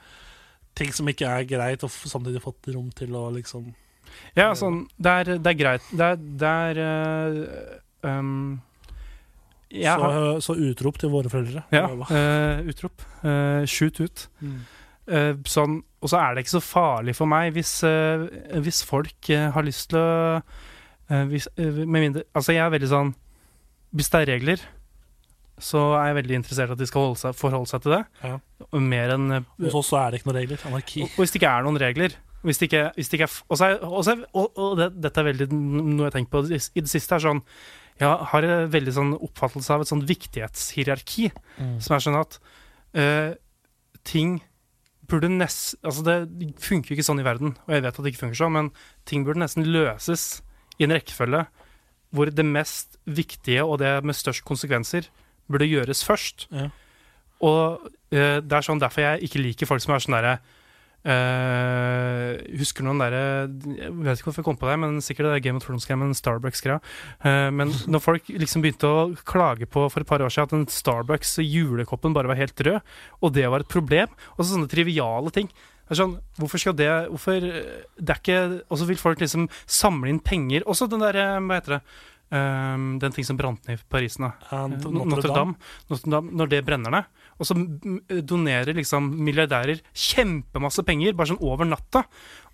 ting som ikke er greit, og samtidig fått rom til å liksom Ja, sånn Det er, det er greit. Det er, det er øh, um, så, har, så utrop til våre foreldre. Ja, eh, utrop. Uh, shoot ut. Mm. Uh, sånn, og så er det ikke så farlig for meg hvis, eh, hvis folk eh, har lyst til å eh, hvis, eh, Med mindre Altså, jeg er veldig sånn Hvis det er regler, så er jeg veldig interessert i at de skal holde seg, forholde seg til det. Ja. Og Mer enn eh, Hos oss så er det ikke noen regler. Anarki. og hvis det ikke er noen regler, Hvis det ikke, hvis det ikke er f- Og, så er, og, så er, og, og det, dette er veldig noe jeg har tenkt på i i det siste, er sånn Jeg har en veldig sånn oppfattelse av et sånn viktighetshierarki, som er sånn at uh, ting burde nest... Altså, det funker jo ikke sånn i verden, og jeg vet at det ikke funker sånn, men ting burde nesten løses i en rekkefølge hvor det mest viktige og det med størst konsekvenser burde gjøres først. Ja. Og uh, det er sånn derfor jeg ikke liker folk som er sånn derre eh, Husker noen derre Jeg vet ikke hvorfor jeg kom på det, men sikkert det er Game of Thrones-greia men Starbucks-greia. Eh, men når folk liksom begynte å klage på for et par år siden at den Starbucks-julekoppen bare var helt rød, og det var et problem, og så sånne triviale ting sånn, Hvorfor skal det Hvorfor Det er ikke Og så vil folk liksom samle inn penger. Også den derre Hva heter det? Um, den ting som brant ned i Paris nå. Eh, Notre-Dame. Notre-Dame, når det brenner ned. Og så donerer liksom milliardærer kjempemasse penger, bare sånn over natta.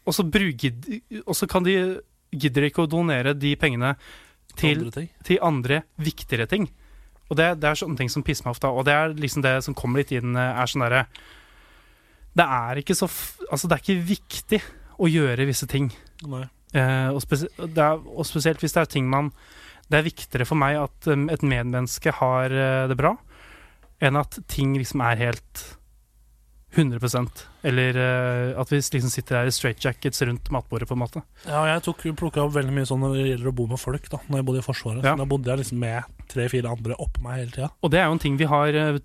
Og så, bruker, og så kan de gidder ikke å donere de pengene til, Andre til andre viktigere ting. Og det, det er sånne ting som pisser meg ofte. Og det er liksom det som kommer litt inn, er sånn derre Det er ikke så Altså, det er ikke viktig å gjøre visse ting. Eh, og, spes er, og spesielt hvis det er ting man Det er viktigere for meg at um, et medmenneske har uh, det bra, enn at ting liksom er helt 100% Eller uh, at vi liksom sitter her i straightjackets rundt matbordet, på en måte. Ja, jeg tok plukka opp veldig mye sånn når det gjelder å bo med folk, da Når jeg bodde i Forsvaret. Ja. Så da bodde jeg liksom med tre-fire andre oppå meg hele tida. Og det er jo en ting vi har eh,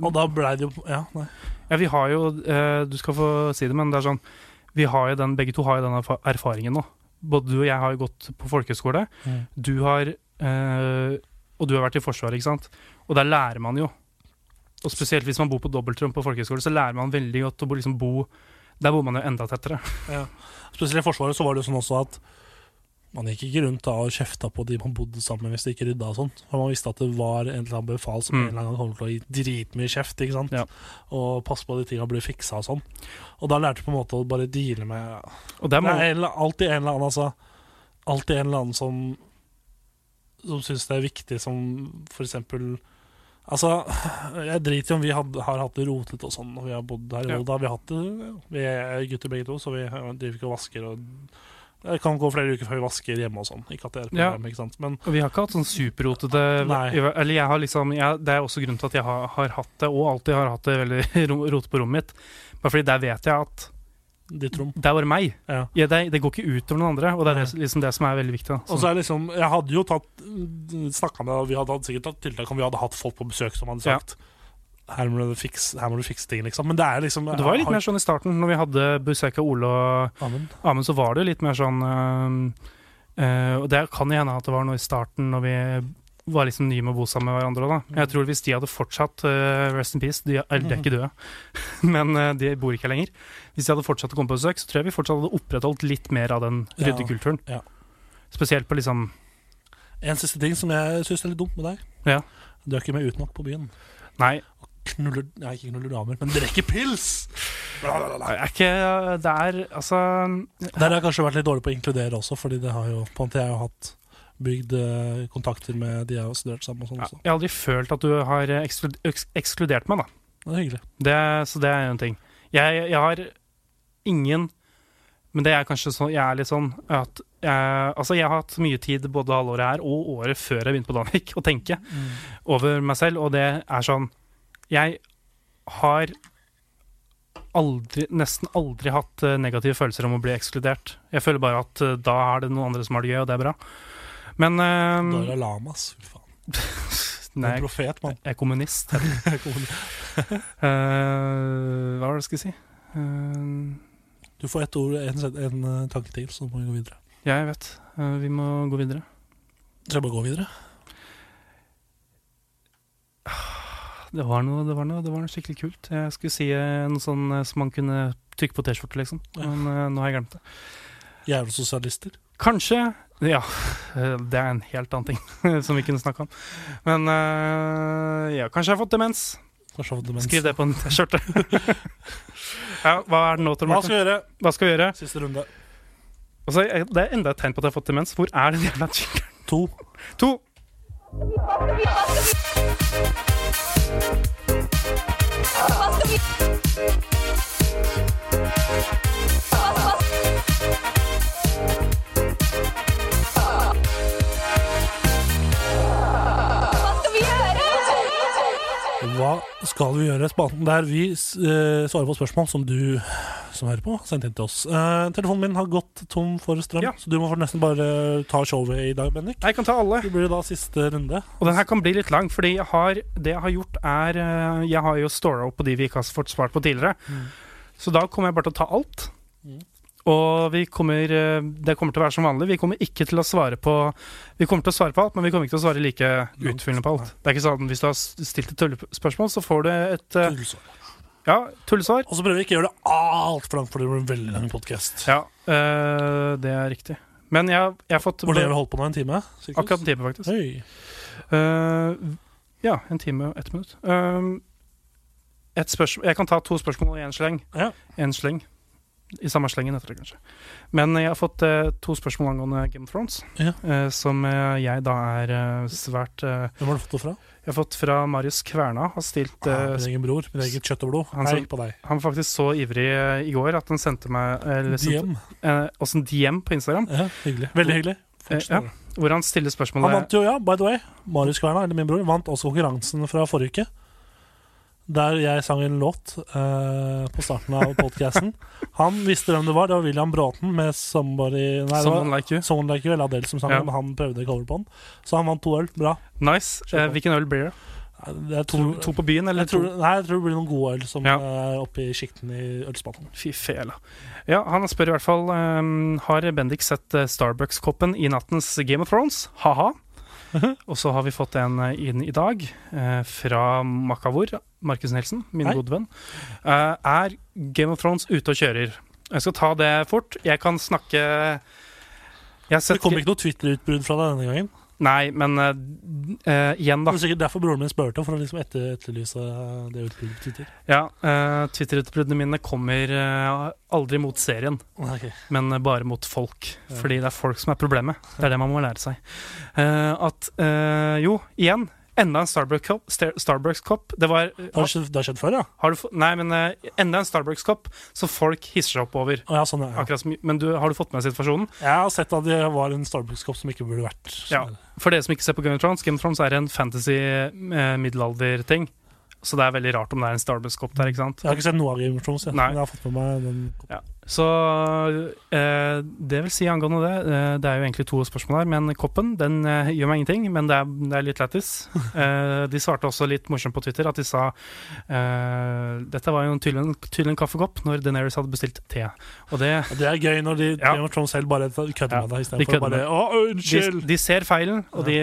Og da blei det jo Ja, nei. Ja, vi har jo uh, Du skal få si det, men det er sånn Vi har jo den, begge to har jo den erfaringen nå. Både du og jeg har jo gått på folkehøyskole. Mm. Du har Og du har vært i Forsvaret, ikke sant? Og der lærer man jo. Og spesielt hvis man bor på dobbeltrom på folkehøyskole, så lærer man veldig godt å bo, liksom bo Der bor man jo enda tettere. Spesielt i Forsvaret så var det jo sånn også at man gikk ikke rundt da og kjefta på de man bodde sammen med hvis de ikke rydda og sånn. For man visste at det var en eller annen befal som Mm. en eller annen gang kom til å gi dritmye kjeft. ikke sant? Ja. Og passe på at de tinga blir fiksa og sånn. Og da lærte du på en måte å bare deale med Og det er Det er alltid en eller annen, altså. Alltid en eller annen som Som syns det er viktig, som for eksempel Altså, jeg driter i om vi had, har hatt det rotete og sånn når vi har bodd her. Ja. Da har vi hatt det Vi er gutter begge to, så vi driver ikke og vasker. Og det kan gå flere uker før vi vasker hjemme og sånn. Ikke at det er et Ja. problem, ikke sant. Men og vi har ikke hatt sånn superrotete Eller jeg har liksom jeg, Det er også grunnen til at jeg har, har hatt det, og alltid har hatt det veldig ro- rote på rommet mitt. Bare fordi der vet jeg at ditt rom. det er bare meg. Ja. Ja, det, det går ikke ut over noen andre, og det er det, liksom det som er veldig viktig. Og så er liksom Jeg hadde jo tatt Snakka med Vi hadde sikkert tatt tiltak om vi hadde hatt folk på besøk som hadde sagt her, må du fikse, her må du fikse ting, liksom. Men det er liksom det var jo litt mer sånn i starten, når vi hadde besøk av Ole og Amen. Amund, så var det jo litt mer sånn øh, øh, Og det kan jo hende at det var noe i starten når vi var liksom nye med å bo sammen med hverandre da. Jeg tror hvis de hadde fortsatt uh, Rest in peace, de, er, de er ikke døde, men uh, de bor ikke her lenger. Hvis de hadde fortsatt å komme på besøk, så tror jeg vi fortsatt hadde opprettholdt litt mer av den Ja, ryddekulturen. ja. Spesielt på liksom En siste ting som jeg syns er litt dumt med deg. Ja. Du er ikke med ut nok på byen. Nei, Knuller Nei, ikke knuller damer, men drikker pils! Bla, bla, er ikke Det er altså Der har jeg kanskje vært litt dårlig på å inkludere også, Fordi det har jo på en måte jeg har hatt bygd eh, kontakter med de jeg har studert sammen. og sånn ja. Jeg har aldri følt at du har ekskludert meg, da. Det er hyggelig. Det, så det er jo en ting. Jeg, jeg har ingen Men det er kanskje sånn Jeg er litt sånn at jeg, Altså, jeg har hatt mye tid både halvåret her og året før jeg begynte på Danvik, å tenke over meg selv, og det er sånn Jeg har aldri, nesten aldri hatt eh, negative følelser om å bli ekskludert. Jeg føler bare at eh, da er det noen andre som har det gøy, og det er bra. Men uh, Dalai Lama. Fy faen. Nei, En profet, mann. jeg er kommunist. Eh, hva var det jeg skulle si? Uh, Du får ett ord, en, en, en eh, tanke til, så må vi gå videre. Ja, jeg vet. Uh, vi må gå videre. Skal jeg bare gå videre? Det var noe, det var noe, det var noe skikkelig kult. Jeg skulle si noe sånn som man kunne trykke på T-skjorte, liksom. Men nå har jeg glemt det. Jævla sosialister. Kanskje Ja, eh, det er en helt annen ting som vi kunne snakka om. Men eh, ja, kanskje jeg har fått demens. Kanskje har fått demens. Skriv det på en T-skjorte. ja, hva er det nå, Tor Hva skal vi gjøre? Hva skal vi gjøre? Siste runde. Altså, det er enda et tegn på at jeg har fått demens. Hvor er den jævla jingeren? To. To! Hva skal vi Hva skal vi gjøre? Spalten der vi eh, svarer på spørsmål som du som hører på, har sendt inn til oss. Uh, telefonen min har gått tom for strøm, Ja. så du må nesten bare ta showet i dag, Bendik. Jeg kan ta alle. Det blir da siste runde. Og den her kan bli litt lang, fordi jeg har, det jeg har gjort er eh, Jeg har jo stora opp på de vi ikke har fått svart på tidligere. Så da kommer jeg bare til å ta alt. Mm. Og vi kommer eh, Det kommer til å være som vanlig. Vi kommer ikke til å svare på Vi kommer til å svare på alt, men vi kommer ikke til å svare like utfyllende på alt. Det er ikke sånn Hvis du har stilt et tullespørsmål, så får du et tullesvar Tullsvar. ja, tullesvar. Og så prøver vi ikke å gjøre det altfor langt, for det blir en veldig lang podkast. Ja, øh, det er riktig. Men jeg, jeg har fått Hvor lenge har holdt på nå en time? sirkus? akkurat en time, faktisk. Eh, ja, en time og ett minutt. Uh, et spørsmål, jeg kan ta to spørsmål i én sleng. Ja. En sleng. I samme slengen heter det kanskje. Men jeg har fått eh, to spørsmål angående Game of Thrones, Ja. eh, som eh, jeg da er eh, svært eh, Hvem har du fått det fra? Jeg har fått fra Marius Kverna. Har stilt Ah, eh, min egen bror. Min eget kjøtt og blod. Han Hei som- på deg. Han var faktisk så ivrig eh, i går at han sendte meg eller sendte, DM. eh, også en DM på Instagram, Ja, hyggelig. Veldig hyggelig. Eh, ja. hvor han stiller Han spørsmålet vant jo, ja, by the way. Marius Kverna, eller min bror, vant også konkurransen fra forrige uke. Der jeg sang en låt eh, på starten av podcasten. Han visste hvem det var. Det var William Bråten med 'Somebody' Nei, Someone Like You. 'Someone Like You', eller Adele som sang Ja. den, han prøvde cover på den. Så han vant to øl. Bra. Nice. Eh, hvilken øl blir det? Jeg To, tror, to på byen, eller jeg tror, nei, jeg tror det blir noen gode øl som Ja. er oppe i sjikten i ølspalten. Fy fela. Ja, han spør i hvert fall um, Har Bendik sett eh, Starbucks-koppen i nattens Game of Thrones. Ha-ha. Og så har vi fått en eh, inn i dag eh, fra Makavor, Markus Nielsen, min Hei. gode venn. Eh, er Game of Thrones ute og kjører? Jeg skal ta det fort. Jeg kan snakke Jeg Det kommer kom ikke noe Twitter-utbrudd fra deg denne gangen. Nei, men uh, eh, igjen, da. Det er sikkert derfor broren min spurte, for å liksom etter, etterlyse det utbruddet på Twitter. Ja, uh, Twitter-utbruddene mine kommer eh, aldri mot serien. okay. men bare mot folk. Ja. Fordi det er folk som er problemet. Det er det man må lære seg. Eh, at eh, Jo, igjen. Enda en Starbucks-kopp. Starbucks-kopp. Det var Det har skjedd, før, ja? du, Nei, men uh, enda en Starbucks-kopp som folk hisser seg opp over. Oh, ja, sånn, ja. Akkurat som, men du, har du fått med situasjonen? Jeg har sett at det var en Starbucks-kopp som ikke burde vært Ja. For dere som ikke ser på Game of Thrones, Game of Thrones er en fantasy eh. Så det er veldig rart om det er en Starbucks-kopp der, ikke sant? Jeg har ikke sett noe av Game of Thrones, jeg. Men jeg har fått med meg den. Så eh, det vil si angående det eh, Det er jo egentlig to spørsmål her, men koppen den eh, gjør meg ingenting. Men det er, det er litt lættis. Eh, de svarte også litt morsomt på Twitter at de sa eh, Dette var jo en tydelig, tydelig en kaffekopp når Deneris hadde bestilt te. Og det Det er gøy når de Ja. Thrones selv bare kødder Ja, med deg de istedenfor kødder bare. Å, unnskyld! de ser feilen, og de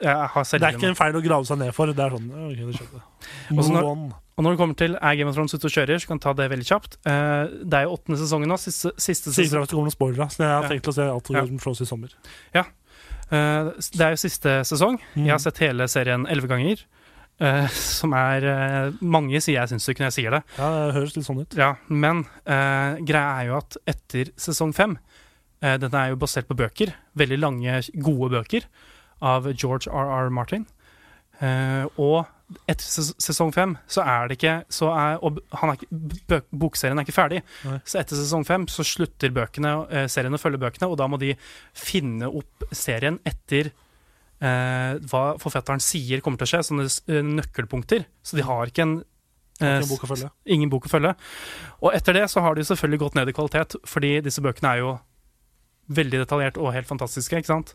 har har Det er ikke en feil å grave seg ned for. Det er sånn okay, det Move on. Og når det kommer til er Game of Thrones ute og kjører, så kan jeg ta det veldig kjapt. Eh, det er jo åttende sesongen nå. Siste, siste sesong. det kommer noen spoilere. Så jeg har Ja. tenkt å se alt. Game of Thrones i sommer. Ja. det er jo siste sesong. Mm. Jeg har sett hele serien elleve ganger. Uh, som er uh, Mange sier jeg synssyke når jeg sier det. Ja, det høres litt sånn ut. Ja, men uh, greia er jo at etter sesong fem uh, Den er jo basert på bøker. Veldig lange, gode bøker av George R.R. Martin. Eh, og etter sesong fem så er det ikke så er, Og han er ikke, bokserien er ikke ferdig. Nei. Så etter sesong fem så slutter bøkene, eh, serien å følge bøkene, og da må de finne opp serien etter eh, hva forfatteren sier kommer til å skje, sånne eh, nøkkelpunkter. Så de har ikke en eh, bok ingen bok å følge. Og etter det så har de selvfølgelig gått ned i kvalitet, fordi disse bøkene er jo veldig detaljert og helt fantastiske, ikke sant?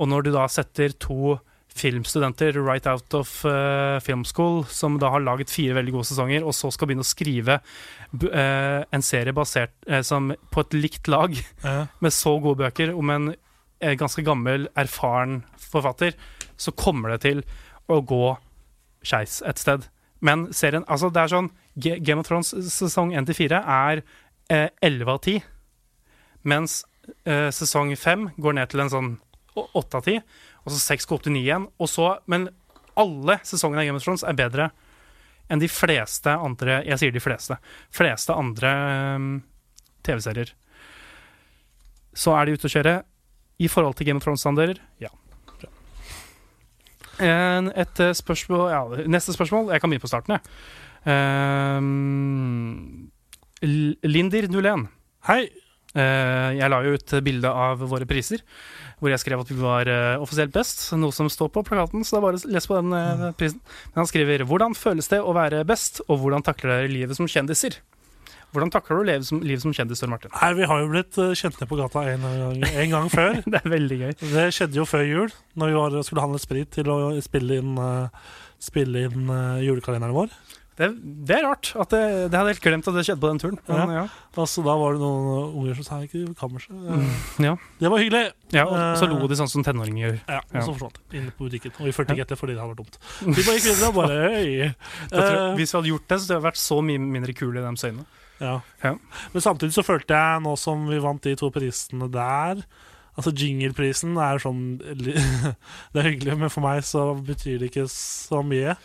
Og når du da setter to filmstudenter right out of uh, film school, som da har laget fire veldig gode sesonger, og så skal begynne å skrive eh, en serie basert uh, som på et likt lag Ja. med så gode bøker om en ganske gammel, erfaren forfatter, så kommer det til å gå skeis et sted. Men serien Altså, det er sånn G Game of Thrones sesong 1-4 er eh, 11 av 10, mens sesong 5 går ned til en sånn å- 8 av 10, og så 6 går opp til 9 igjen. Og så, men alle sesongene av Game of Thrones er bedre enn de fleste andre Jeg sier de fleste. Fleste andre um, TV-serier. Så er de ute å kjøre. I forhold til Game of Thrones-standarder, ja. En, et eh, spørsmål ja, Neste spørsmål. Jeg kan begynne på starten, jeg. Um, L- Linder01. Hei. Uh, jeg la jo ut bilde av våre priser, hvor jeg skrev at vi var eh, offisielt best. Noe som står på plakaten, så det er bare å lese på den eh, prisen. Men han skriver 'Hvordan føles det å være best, og hvordan takler dere livet som kjendiser?' Hvordan takler du livet som, livet som kjendis, Tor Martin? Nei, Vi har jo blitt eh, kjent ned på gata en gang, en gang før. Det er veldig gøy. Det skjedde jo før jul, når vi var, skulle handle sprit til å spille inn, spille inn julekalenderen vår. Det, det er rart. At det, det hadde helt glemt at det skjedde på den turen. Men, ja. Altså, da var det noen unger som sa ikke kammerset. Mm, Ja. Det var hyggelig. ja, og så Eh, lo de sånn som tenåringer gjør. Ja, og så forsvant de inn på butikken. Og vi fulgte ikke etter fordi det hadde vært dumt. Vi bare gikk videre og bare. Jeg Eh, hvis vi hadde gjort det, så hadde det vært så mye mindre kule i deres øyne. ja. Ja. Men samtidig så følte jeg, nå som vi vant de to prisene der Altså Jingleprisen er sånn Det er hyggelig, men for meg så betyr det ikke så mye.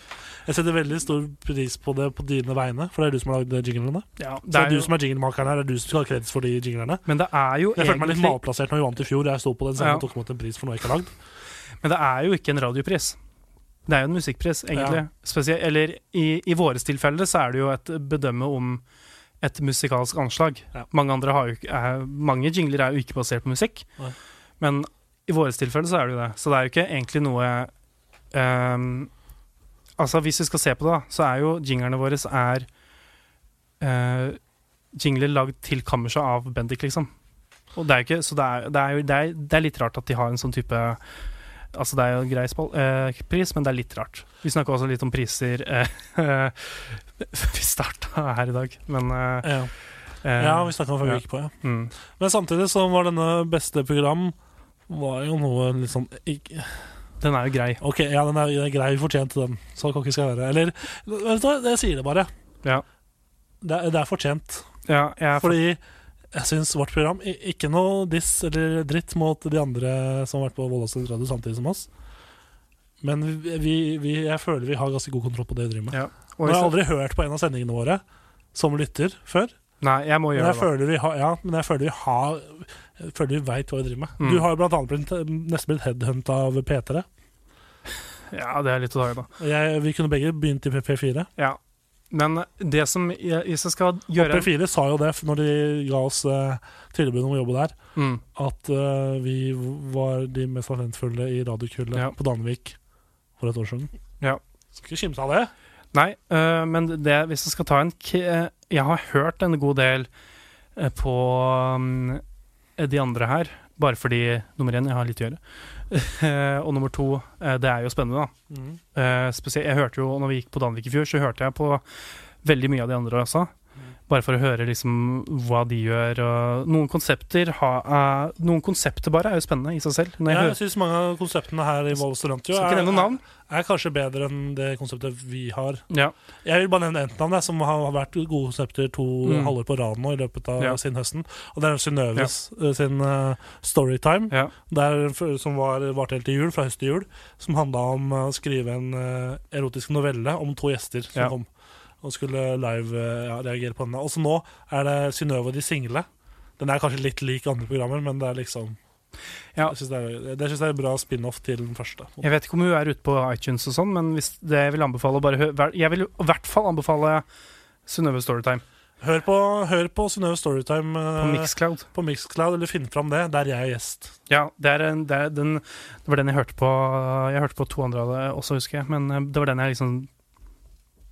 Jeg setter veldig stor pris på det på dine vegne, for det er du som har lagd jinglene. Ja, Så det er du som er jinglemakeren her, det er du som skal ha kreds for de jinglene. men det er jo Jeg følte meg litt malplassert når vi vant i fjor. Jeg sto på den scenen Ja. og tok imot en pris for noe jeg ikke har lagd. Men det er jo ikke en radiopris. Det er jo en musikkpris, egentlig. Spesielt, eller i, i våres tilfelle så er det jo et bedømme om et musikalsk anslag. Ja. Mange jo er, Mange jingler er jo ikke basert på musikk, Nei. men i våres tilfelle så er det jo det. Så det er jo ikke egentlig noe um, Altså, hvis vi skal se på det, så er jo jinglene våre er uh, jingler lagd til kammerset av Bendik, liksom. Og det er jo ikke, så det er, det, er jo, det, er, det er litt rart at de har en sånn type Altså, det er jo en grei spall, eh, pris, men det er litt rart. Vi snakka også litt om priser eh, Vi starta her i dag, men eh, Ja, eh, ja vi snakka om før vi gikk på, ja. mm. Men samtidig så var denne beste program var jo noe litt sånn ikke, Den er jo grei. Ok, ja, den er, den er grei fortjent, den. Så cocky skal jeg være. Eller vet du hva, jeg sier det bare. Ja. Det, er- det er fortjent. Ja, jeg er for, Fordi jeg syns vårt program Ikke noe diss eller dritt mot de andre som har vært på Volda Radio samtidig som oss. Men vi, vi, jeg føler vi har ganske god kontroll på det vi driver med. Ja. Og har jeg har aldri hørt på en av sendingene våre som lytter før. Nei, jeg må Men gjøre jeg det. føler vi har, ja, men jeg føler vi har jeg føler vi veit hva vi driver med. Mm. Du har jo blant annet blitt, nesten blitt headhunta av P3. Ja, det er litt å ta i, da. Jeg, vi kunne begge begynt i P4. Ja. Men det som Hvis jeg skal gjøre P4 sa jo det når de ga oss uh, tilbud om å jobbe der, mm. at uh, vi var de mest talentfulle i radiokullet Ja. på Danvik for et år siden. Ja. Skal ikke kimse av det. Nei, uh, men det, hvis jeg skal ta en eh, Jeg har hørt en god del eh, på um, de andre her, bare fordi nummer én, jeg har litt å gjøre. Eh, og nummer to, eh, det er jo spennende, da. Mm. Eh, spesielt, jeg hørte jo, når vi gikk på Danvik i fjor, så hørte jeg på veldig mye av de andre også. Bare for å høre liksom hva de gjør. Og noen konsepter ha, uh, Noen konsepter bare er jo spennende i seg selv. Når jeg Ja, jeg syns mange av konseptene her i Vold Studentradio er, er, er kanskje bedre enn det konseptet vi har. Ja. Jeg vil bare nevne ett navn, som har vært gode konsepter to Mm. halvår på rad nå i løpet av Ja. sin høsten. Og det er Synnøves ja. sin uh, Storytime, Ja. der, som var varte helt til jul, fra høst til jul, som handla om eh, å skrive en uh, erotisk novelle om to gjester som kom og skulle live eh, ja, reagere på denne. Også nå er det Synnøve og de single. Den er kanskje litt lik andre programmer, men det er liksom Ja. Jeg syns det, det er en bra spin-off til den første. Jeg vet ikke om hun er ute på iTunes og sånn, men det jeg vil anbefale bare Jeg vil i hvert fall anbefale Synnøve Storytime Hør på, hør på Synnøve Storytime på eh, Mixcloud. på Mixcloud, eller finn fram det. Der jeg er gjest. Ja, det, er det, er den, det var den jeg hørte på Jeg hørte på to andre av det også, husker jeg, men eh, det var den jeg liksom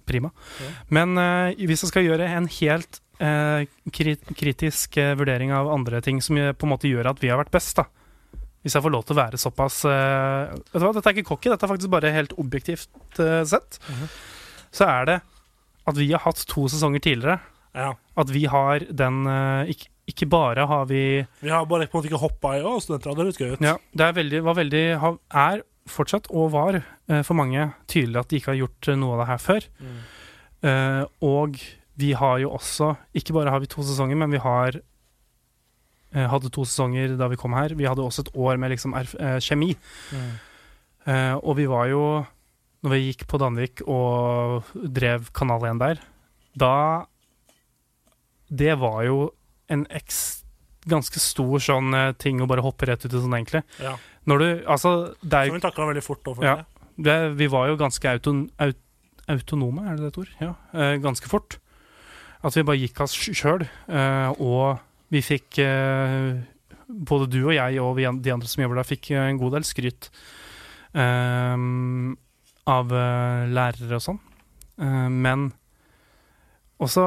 Prima. Ja. Men uh, hvis jeg skal gjøre en helt uh, krit kritisk uh, vurdering av andre ting som på en måte gjør at vi har vært best, da Hvis jeg får lov til å være såpass eh, Vet du hva, Dette er ikke cocky, dette er faktisk bare helt objektivt eh, sett. -huh. Så er det at vi har hatt to sesonger tidligere. Ja. At vi har den eh, ikke, ikke bare har vi Vi har bare på en måte ikke hoppa i Å, studenter, det høres gøy ut. Ja, det er veldig, var veldig, er fortsatt, og var eh, for mange, tydelig at de ikke har gjort eh, noe av det her før. Mm. Uh, og vi har jo også Ikke bare har vi to sesonger, men vi har uh, hadde to sesonger da vi kom her. Vi hadde også et år med liksom eh, kjemi. Mm. Og vi var jo Når vi gikk på Danvik og drev Kanal 1 der, da Det var jo en eks, ganske stor sånn eh, ting å bare hoppe rett ut i sånn, egentlig. Ja. Når du Altså, det er jo vi takla veldig fort. Over Ja. det. det, Vi var jo ganske auton, aut, autonome, er det det et ord? Ja. Eh, ganske fort. At vi bare gikk av sjøl. Eh, og Vi fikk eh, Både du og jeg og vi, de andre som jobber der, fikk eh, en god del skryt eh, av lærere og sånn. Eh, men også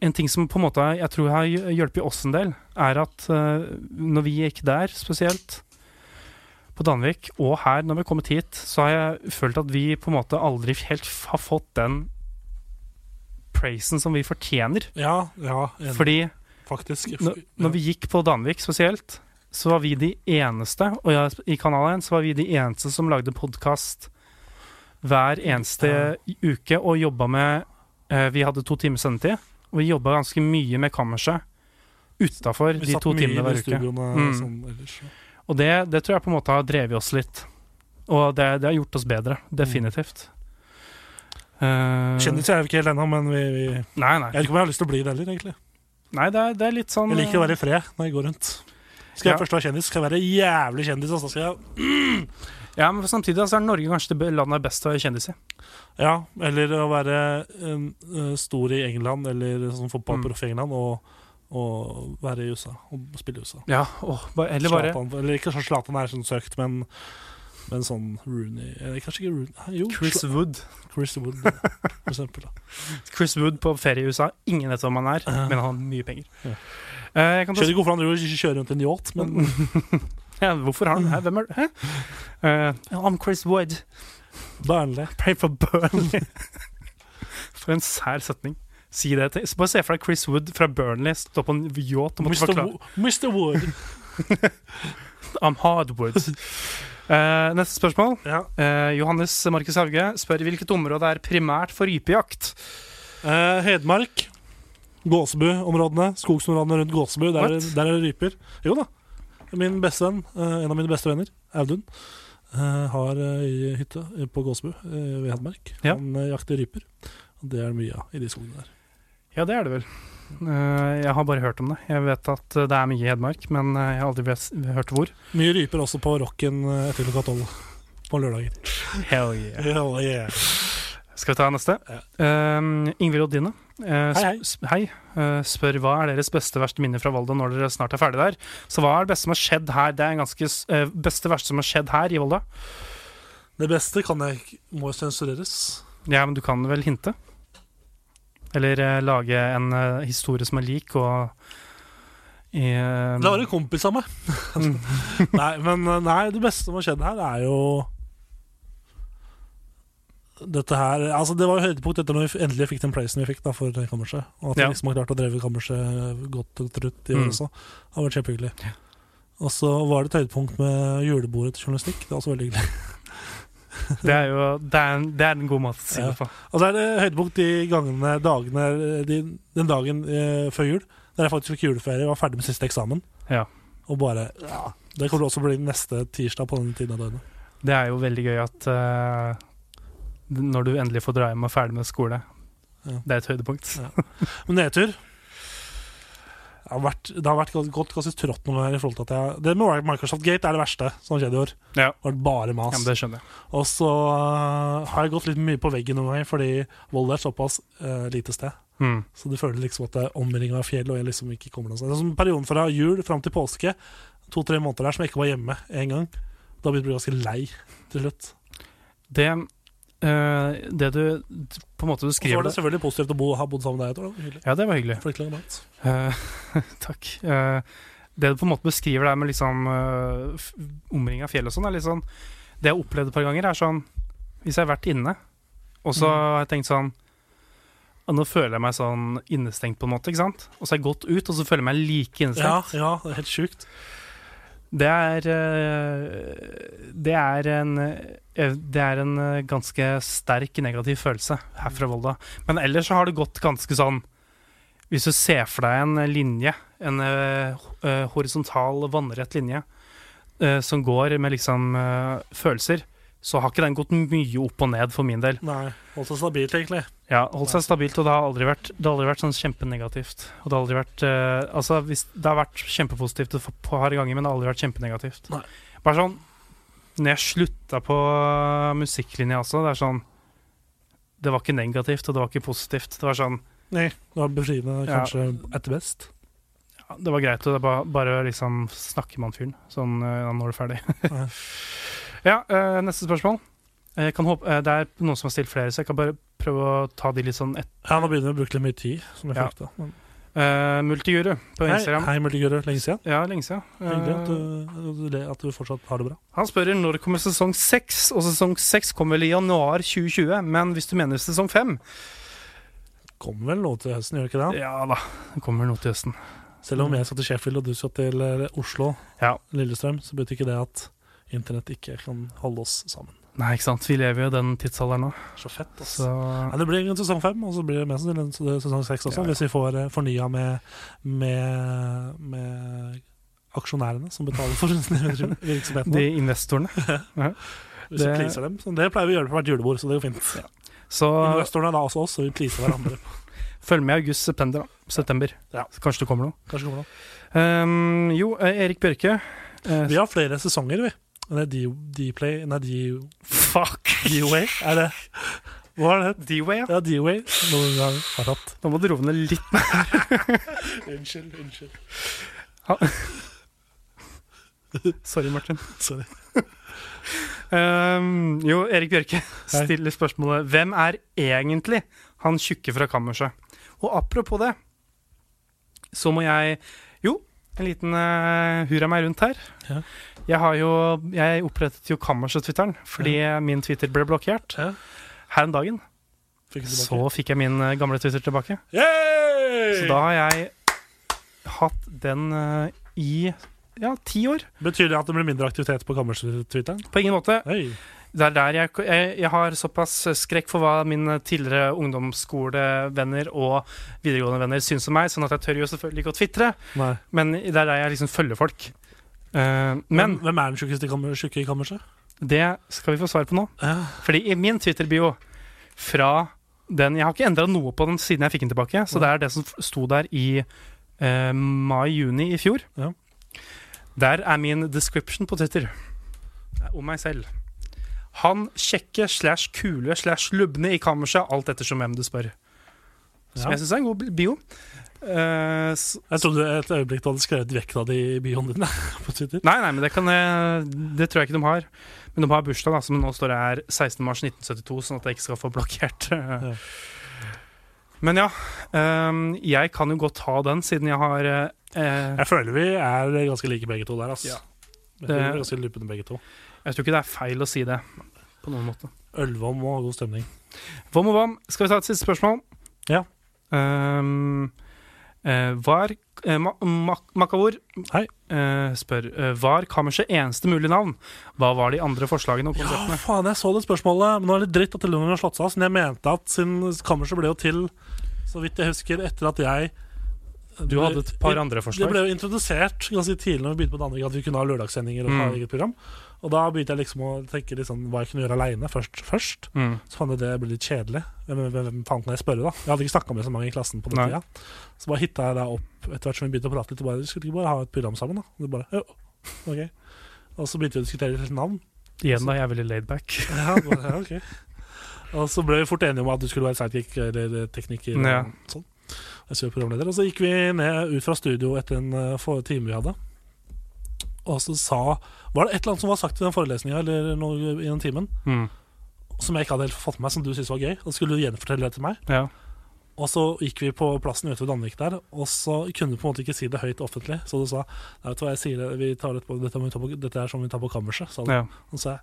en ting som på en måte jeg tror har hjulpet oss en del, er at eh, når vi gikk der spesielt, på Danvik, og her når vi har kommet hit, så har jeg følt at vi på en måte aldri helt har fått den praisen som vi fortjener. Ja, ja En, Fordi faktisk. når, når vi gikk på Danvik spesielt, så var vi de eneste, og jeg, i kanalen så var vi de eneste som lagde podkast hver eneste uke og jobba med eh, Vi hadde to timers sendetid, og vi jobba ganske mye med kammerset utafor de to timene hver uke. Mm. sånn Og det, det tror jeg på en måte har drevet oss litt. Og det, det har gjort oss bedre. Definitivt. Eh, Kjendiser er vi ikke helt ennå, men vi, vi Jeg Nei, Jeg vet ikke om jeg har lyst til å bli det heller, egentlig. nei det, er, det er litt sånn Jeg liker å være i fred når jeg går rundt. Skal jeg Ja. først være kjendis, skal jeg være jævlig kjendis, og så skal jeg Ja, men samtidig så er Norge kanskje det landet er best å være kjendis i. Ja, eller å være uh, stor i England, eller sånn Mm. fotballproff i England, og, og være i USA. Og spille i USA. Ja, ba- eller bare Zlatan, eller ikke sånn Zlatan er sånn søkt, men, men sånn Rooney eller Kanskje ikke Rooney Jo, Chris Wood. Chris Wood, for eksempel. Da. Chris Wood på ferie i USA. Ingen vet hvem han er, men han har mye penger. Ja. Eh, jeg kan ta, Skjønner ikke hvorfor han kjører rundt en yacht, men ja, hvorfor har han Hæ, Hvem er du? Hæ? Eh, I'm Chris Wood. Burnley. Pray for Burnley. for en sær setning. Si det til Bare se for deg Chris Wood fra Burnley stå på en yacht og måtte Mr. forklare Wo- Mr. Wood. I'm Hardwood. Uh, neste spørsmål. Ja. Uh, Johannes Markus Hauge spør hvilket område er primært for rypejakt. Uh, Hedmark. Gåsebu-områdene. Skogsområdene rundt Gåsebu. Der, der er det ryper. Jo da. Min bestevenn, eh, en av mine beste venner, Audun, eh, har eh, i hytte på Gåsebu eh, ved Hedmark. Ja. Han jakter ryper. Og det er det mye av i de skogene der. Ja, det er det vel. Jeg har bare hørt om det. Jeg vet at det er mye i Hedmark, men jeg har aldri hørt hvor. Mye ryper også på rocken etter klokka tolv på lørdager. Hell yeah. Hell yeah. Skal vi ta neste? Ja. Uh, Ingvild Oddine. Uh, Hei, hei. sp- hei. Uh, spør hva er deres beste verste minne fra Volda når dere snart er ferdig der. Så hva er det beste som har skjedd her? Det er en ganske eh, beste verste som har skjedd her i Volda. Det beste kan jeg må sensureres. Ja, men du kan vel hinte? Eller eh, lage en eh, historie som er lik, og i, eh, Det var en kompis av meg. nei, men eh, nei, det beste som har skjedd her, er jo dette her Altså Det var jo høydepunkt etter når vi endelig fikk den placen vi fikk da for kammerset. Og at Ja. vi liksom har klart å dreve kammerset godt og trutt i år Mm. også. Det har vært kjempehyggelig. Og så var det et høydepunkt med julebordet til journalistikk. Det var også veldig hyggelig. Det er jo det er en, det er en god måte å si Ja. det på. Og så er det høydepunkt de gangene, dagene de, Den dagen eh, før jul, der jeg faktisk fikk juleferie og var ferdig med siste eksamen. Ja. Og bare ja, Det kommer også til å bli neste tirsdag på denne tiden av døgnet. Det er jo veldig gøy at eh, når du endelig får dra hjem og er ferdig med skole, Ja. det er et høydepunkt. Ja. Men nedtur det har, vært, det har vært gått ganske trått noen ganger. i forhold til at jeg, Det med Microsoft Gate er det verste som har skjedd i år. Ja. Det har vært bare mas. Ja, det skjønner jeg. Og så uh, har jeg gått litt mye på veggen noen ganger, fordi Volda er såpass uh, lite sted. Mm. Så du føler liksom at det er omringa av fjell, og jeg liksom ikke kommer noe sted. Det er som perioden fra jul fram til påske, to-tre måneder der som jeg ikke var hjemme en gang. Da begynte jeg å bli ganske lei til slutt. Det, det du på en måte Og så var det selvfølgelig positivt å bo, ha bodd sammen med deg. et år. Ja, det var hyggelig. For mat. Eh, takk. Eh, det du på en måte beskriver der med liksom omring av fjell og sånn, er litt sånn Det jeg har opplevd et par ganger, er sånn Hvis jeg har vært inne, og så Mm. har jeg tenkt sånn «Å, Nå føler jeg meg sånn innestengt, på en måte. ikke sant? Og så har jeg gått ut, og så føler jeg meg like Ja, innestengt. ja, det er helt sjukt. Det er eh, Det er en eh, Det er en eh, ganske sterk negativ følelse her fra Volda. Men ellers så har det gått ganske sånn Hvis du ser for deg en linje, en horisontal, vannrett linje, som går med liksom følelser, så har ikke den gått mye opp og ned for min del. Nei, holdt seg stabilt, egentlig. Ja, Holdt seg stabilt, og det har aldri vært, det har aldri vært sånn kjempenegativt. Og det har aldri vært uh, Altså, hvis, det har vært kjempepositivt et par ganger, men det har aldri vært kjempenegativt. Nei. Bare sånn Når jeg slutta på musikklinja også, det er sånn Det var ikke negativt, og det var ikke positivt. Det var sånn Nei, det var befriende, Ja. etter best. det var greit å bare, bare liksom snakke med han fyren. Sånn uh, nå er det ferdig. Ja. eh, neste spørsmål. Jeg kan håpe, eh, det er noen som har stilt flere, så jeg kan bare prøve å ta de litt sånn ett. Ja, nå begynner vi å bruke litt mye tid, som jeg Ja. frykta. Men- Uh, Multiguru på Hei, Instagram. hei Multiguru. Lenge siden. Ja, lenge siden. Hyggelig at du, at du- fortsatt har det bra. han spør når kommer sesong seks, og sesong seks kommer vel i januar 2020. Men hvis du mener sesong fem Kommer vel noe til høsten, gjør det ikke det? Ja da, det kommer noe til høsten. Selv om jeg skal til Sheffield og du skal til Oslo, Ja. Lillestrøm, så betyr ikke det at internett ikke kan holde oss sammen. Nei, ikke sant. Vi lever jo i den tidsalderen nå. Så fett, Altså. Så Nei, det blir en sesong fem, og så blir det mest sannsynlig en sesong seks også, Ja, ja. hvis vi får eh, fornya med, med, med aksjonærene som betaler for virksomheten. de investorene. hvis vi det- pleaser dem. Så det pleier vi å gjøre på hvert julebord, så det går fint. Så Investorene er da også oss, så vi pleaser hverandre. følg med i august-september. September. Ja. Kanskje det kommer noe. Kanskje kommer noe. Um, jo, eh, Erik Bjørke. eh, Vi har flere sesonger, vi. Det D- D-Play Nei, D- Fuck! D-Way, er det Hva er det? D-Way, ja. Ja, D-Way. Noen gang har hatt. Nå må du roe ned litt. Unnskyld, unnskyld. Sorry, Martin. Sorry. Um, jo, Erik Bjørke Hei. stiller spørsmålet Hvem er egentlig han tjukke fra kammerset? Og apropos det, så må jeg en liten uh, hurra meg rundt her. Ja. Jeg har jo Jeg opprettet jo Kammerset-twitteren fordi min Twitter ble blokkert. Ja. Her om dagen Fikk så fikk jeg min uh, gamle Twitter tilbake. Yay! Så da har jeg hatt den uh, i ja, ti år. Betyr det at det blir mindre aktivitet på kammerset-twitteren? På ingen måte. Hei. Det er der jeg, jeg, jeg har såpass skrekk for hva mine tidligere ungdomsskolevenner og videregående venner syns om meg, sånn at jeg tør jo selvfølgelig ikke å tvitre, men det er der jeg liksom følger folk. Uh, Men hvem er den tjukkeste tjukke i kammerset? det skal vi få svar på nå. Ja. Fordi i min Twitter-bio fra den Jeg har ikke endra noe på den siden jeg fikk den tilbake, så det er det som sto der i uh, mai-juni i fjor. Ja. Der er min description på Twitter om meg selv. Han kjekke slash kule slash lubne i kammerset, alt ettersom hvem du spør. Som Ja. jeg syns er en god bio. Uh, Jeg trodde et øyeblikk du hadde skrevet vekk av det i bioen din på Twitter. nei, nei, men det kan Det tror jeg ikke de har. Men de har bursdag, da, som nå står det er 16. mars 1972, sånn at jeg ikke skal få blokkert. Ja. Men ja, um, jeg kan jo godt ha den, siden jeg har uh, Jeg føler vi er ganske like begge to der. ass. Ja. Føler vi er ganske lupende begge to. Jeg tror ikke det er feil å si det, på noen måte. Ølvom ha god stemning. Vom og vom. Skal vi ta et siste spørsmål? Ja. Um, uh, var uh, Ma Ma Makavor Hei. eh, spør Var kammerset eneste mulige navn? Hva var de andre forslagene og Ja, faen, jeg så det spørsmålet. Men nå er det dritt at Telenor har slått seg av. Men jeg mente at siden kammerset ble jo til, så vidt jeg husker, etter at jeg Du hadde et par andre forslag. Det ble jo introdusert ganske tidlig når vi begynte på Danvik, at vi kunne ha lørdagssendinger og ha Mm. eget program. Og da begynte jeg liksom å tenke liksom, hva jeg kunne gjøre aleine først. først. Mm. Så fant jeg det ble litt kjedelig. Hvem, hvem, faen kan jeg spørre, da? Jeg hadde ikke snakka med så mange i klassen på den Nei. tida. Så bare hitta jeg da opp etter hvert som vi begynte å prate litt. Og bare, Skulle ikke bare ha et program sammen, da? Og det bare, jo, ok. Og så begynte vi å diskutere litt navn. Igjen, da. Jeg er veldig laidback. Ja, bare, ja, okay. Og så ble vi fort enige om at du skulle være sidekick eller tekniker. og Ja. Sånn. Og så gikk vi ned ut fra studio etter en uh, time vi hadde. Og så sa Var det et eller annet som var sagt i den forelesninga eller noe i den timen Mm. som jeg ikke hadde helt fått med meg, som du syntes var gøy? Og så skulle du gjenfortelle det til meg. Ja. Og så gikk vi på plassen ute ved Danvik der, og så kunne du på en måte ikke si det høyt offentlig. Så du sa Nei, vet du hva, jeg sier det, vi tar det på, dette, vi ta på, dette er som vi tar på kammerset. sa du. ja. Og så,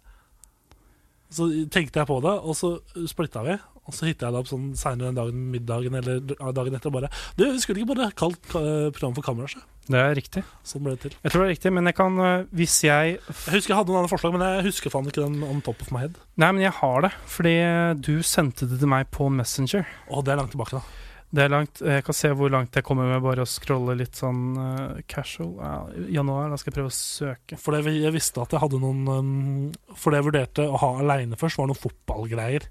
så tenkte jeg på det, og så splitta vi. Og så hitta jeg det opp sånn seinere den dagen, middagen eller dagen etter. og bare Du, vi skulle ikke bare kalt ka- programmet for Kammerset? Det er riktig. Sånn ble det til. Jeg tror det er riktig, men jeg kan øh, Hvis jeg Jeg husker jeg hadde noen andre forslag, men jeg husker faen ikke den on top of my head. Nei, men jeg har det, fordi du sendte det til meg på Messenger. Å, det er langt tilbake, da. Det er langt, Jeg kan se hvor langt jeg kommer med bare å scrolle litt sånn uh, casual. Ja, januar, da skal jeg prøve å søke. For det, jeg visste at jeg hadde noen um, For det jeg vurderte å ha aleine først, var noen fotballgreier.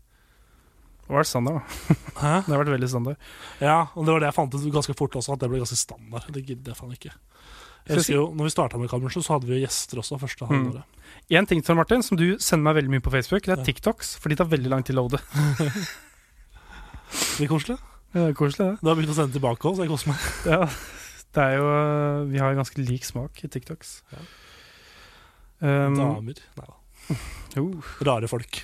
Det var standard, da. Hæ? Det har vært veldig standard. Ja, og det var det jeg fant ut ganske fort også, at det ble ganske standard. Det gidder jeg faen ikke. Jeg husker jo, når vi starta med Kammerset, så hadde vi jo gjester også første halvåret. En ting til Martin, som du sender meg veldig mye på Facebook, det er Ja. TikToks. For de tar veldig lang tid å loade. Blir koselig. Det er koselig, det. Du har begynt å sende tilbake òg, så jeg koser meg. Ja, Det er jo Vi har ganske lik smak i TikToks. Ja. Um, Damer. Nei da. Uh. Rare folk.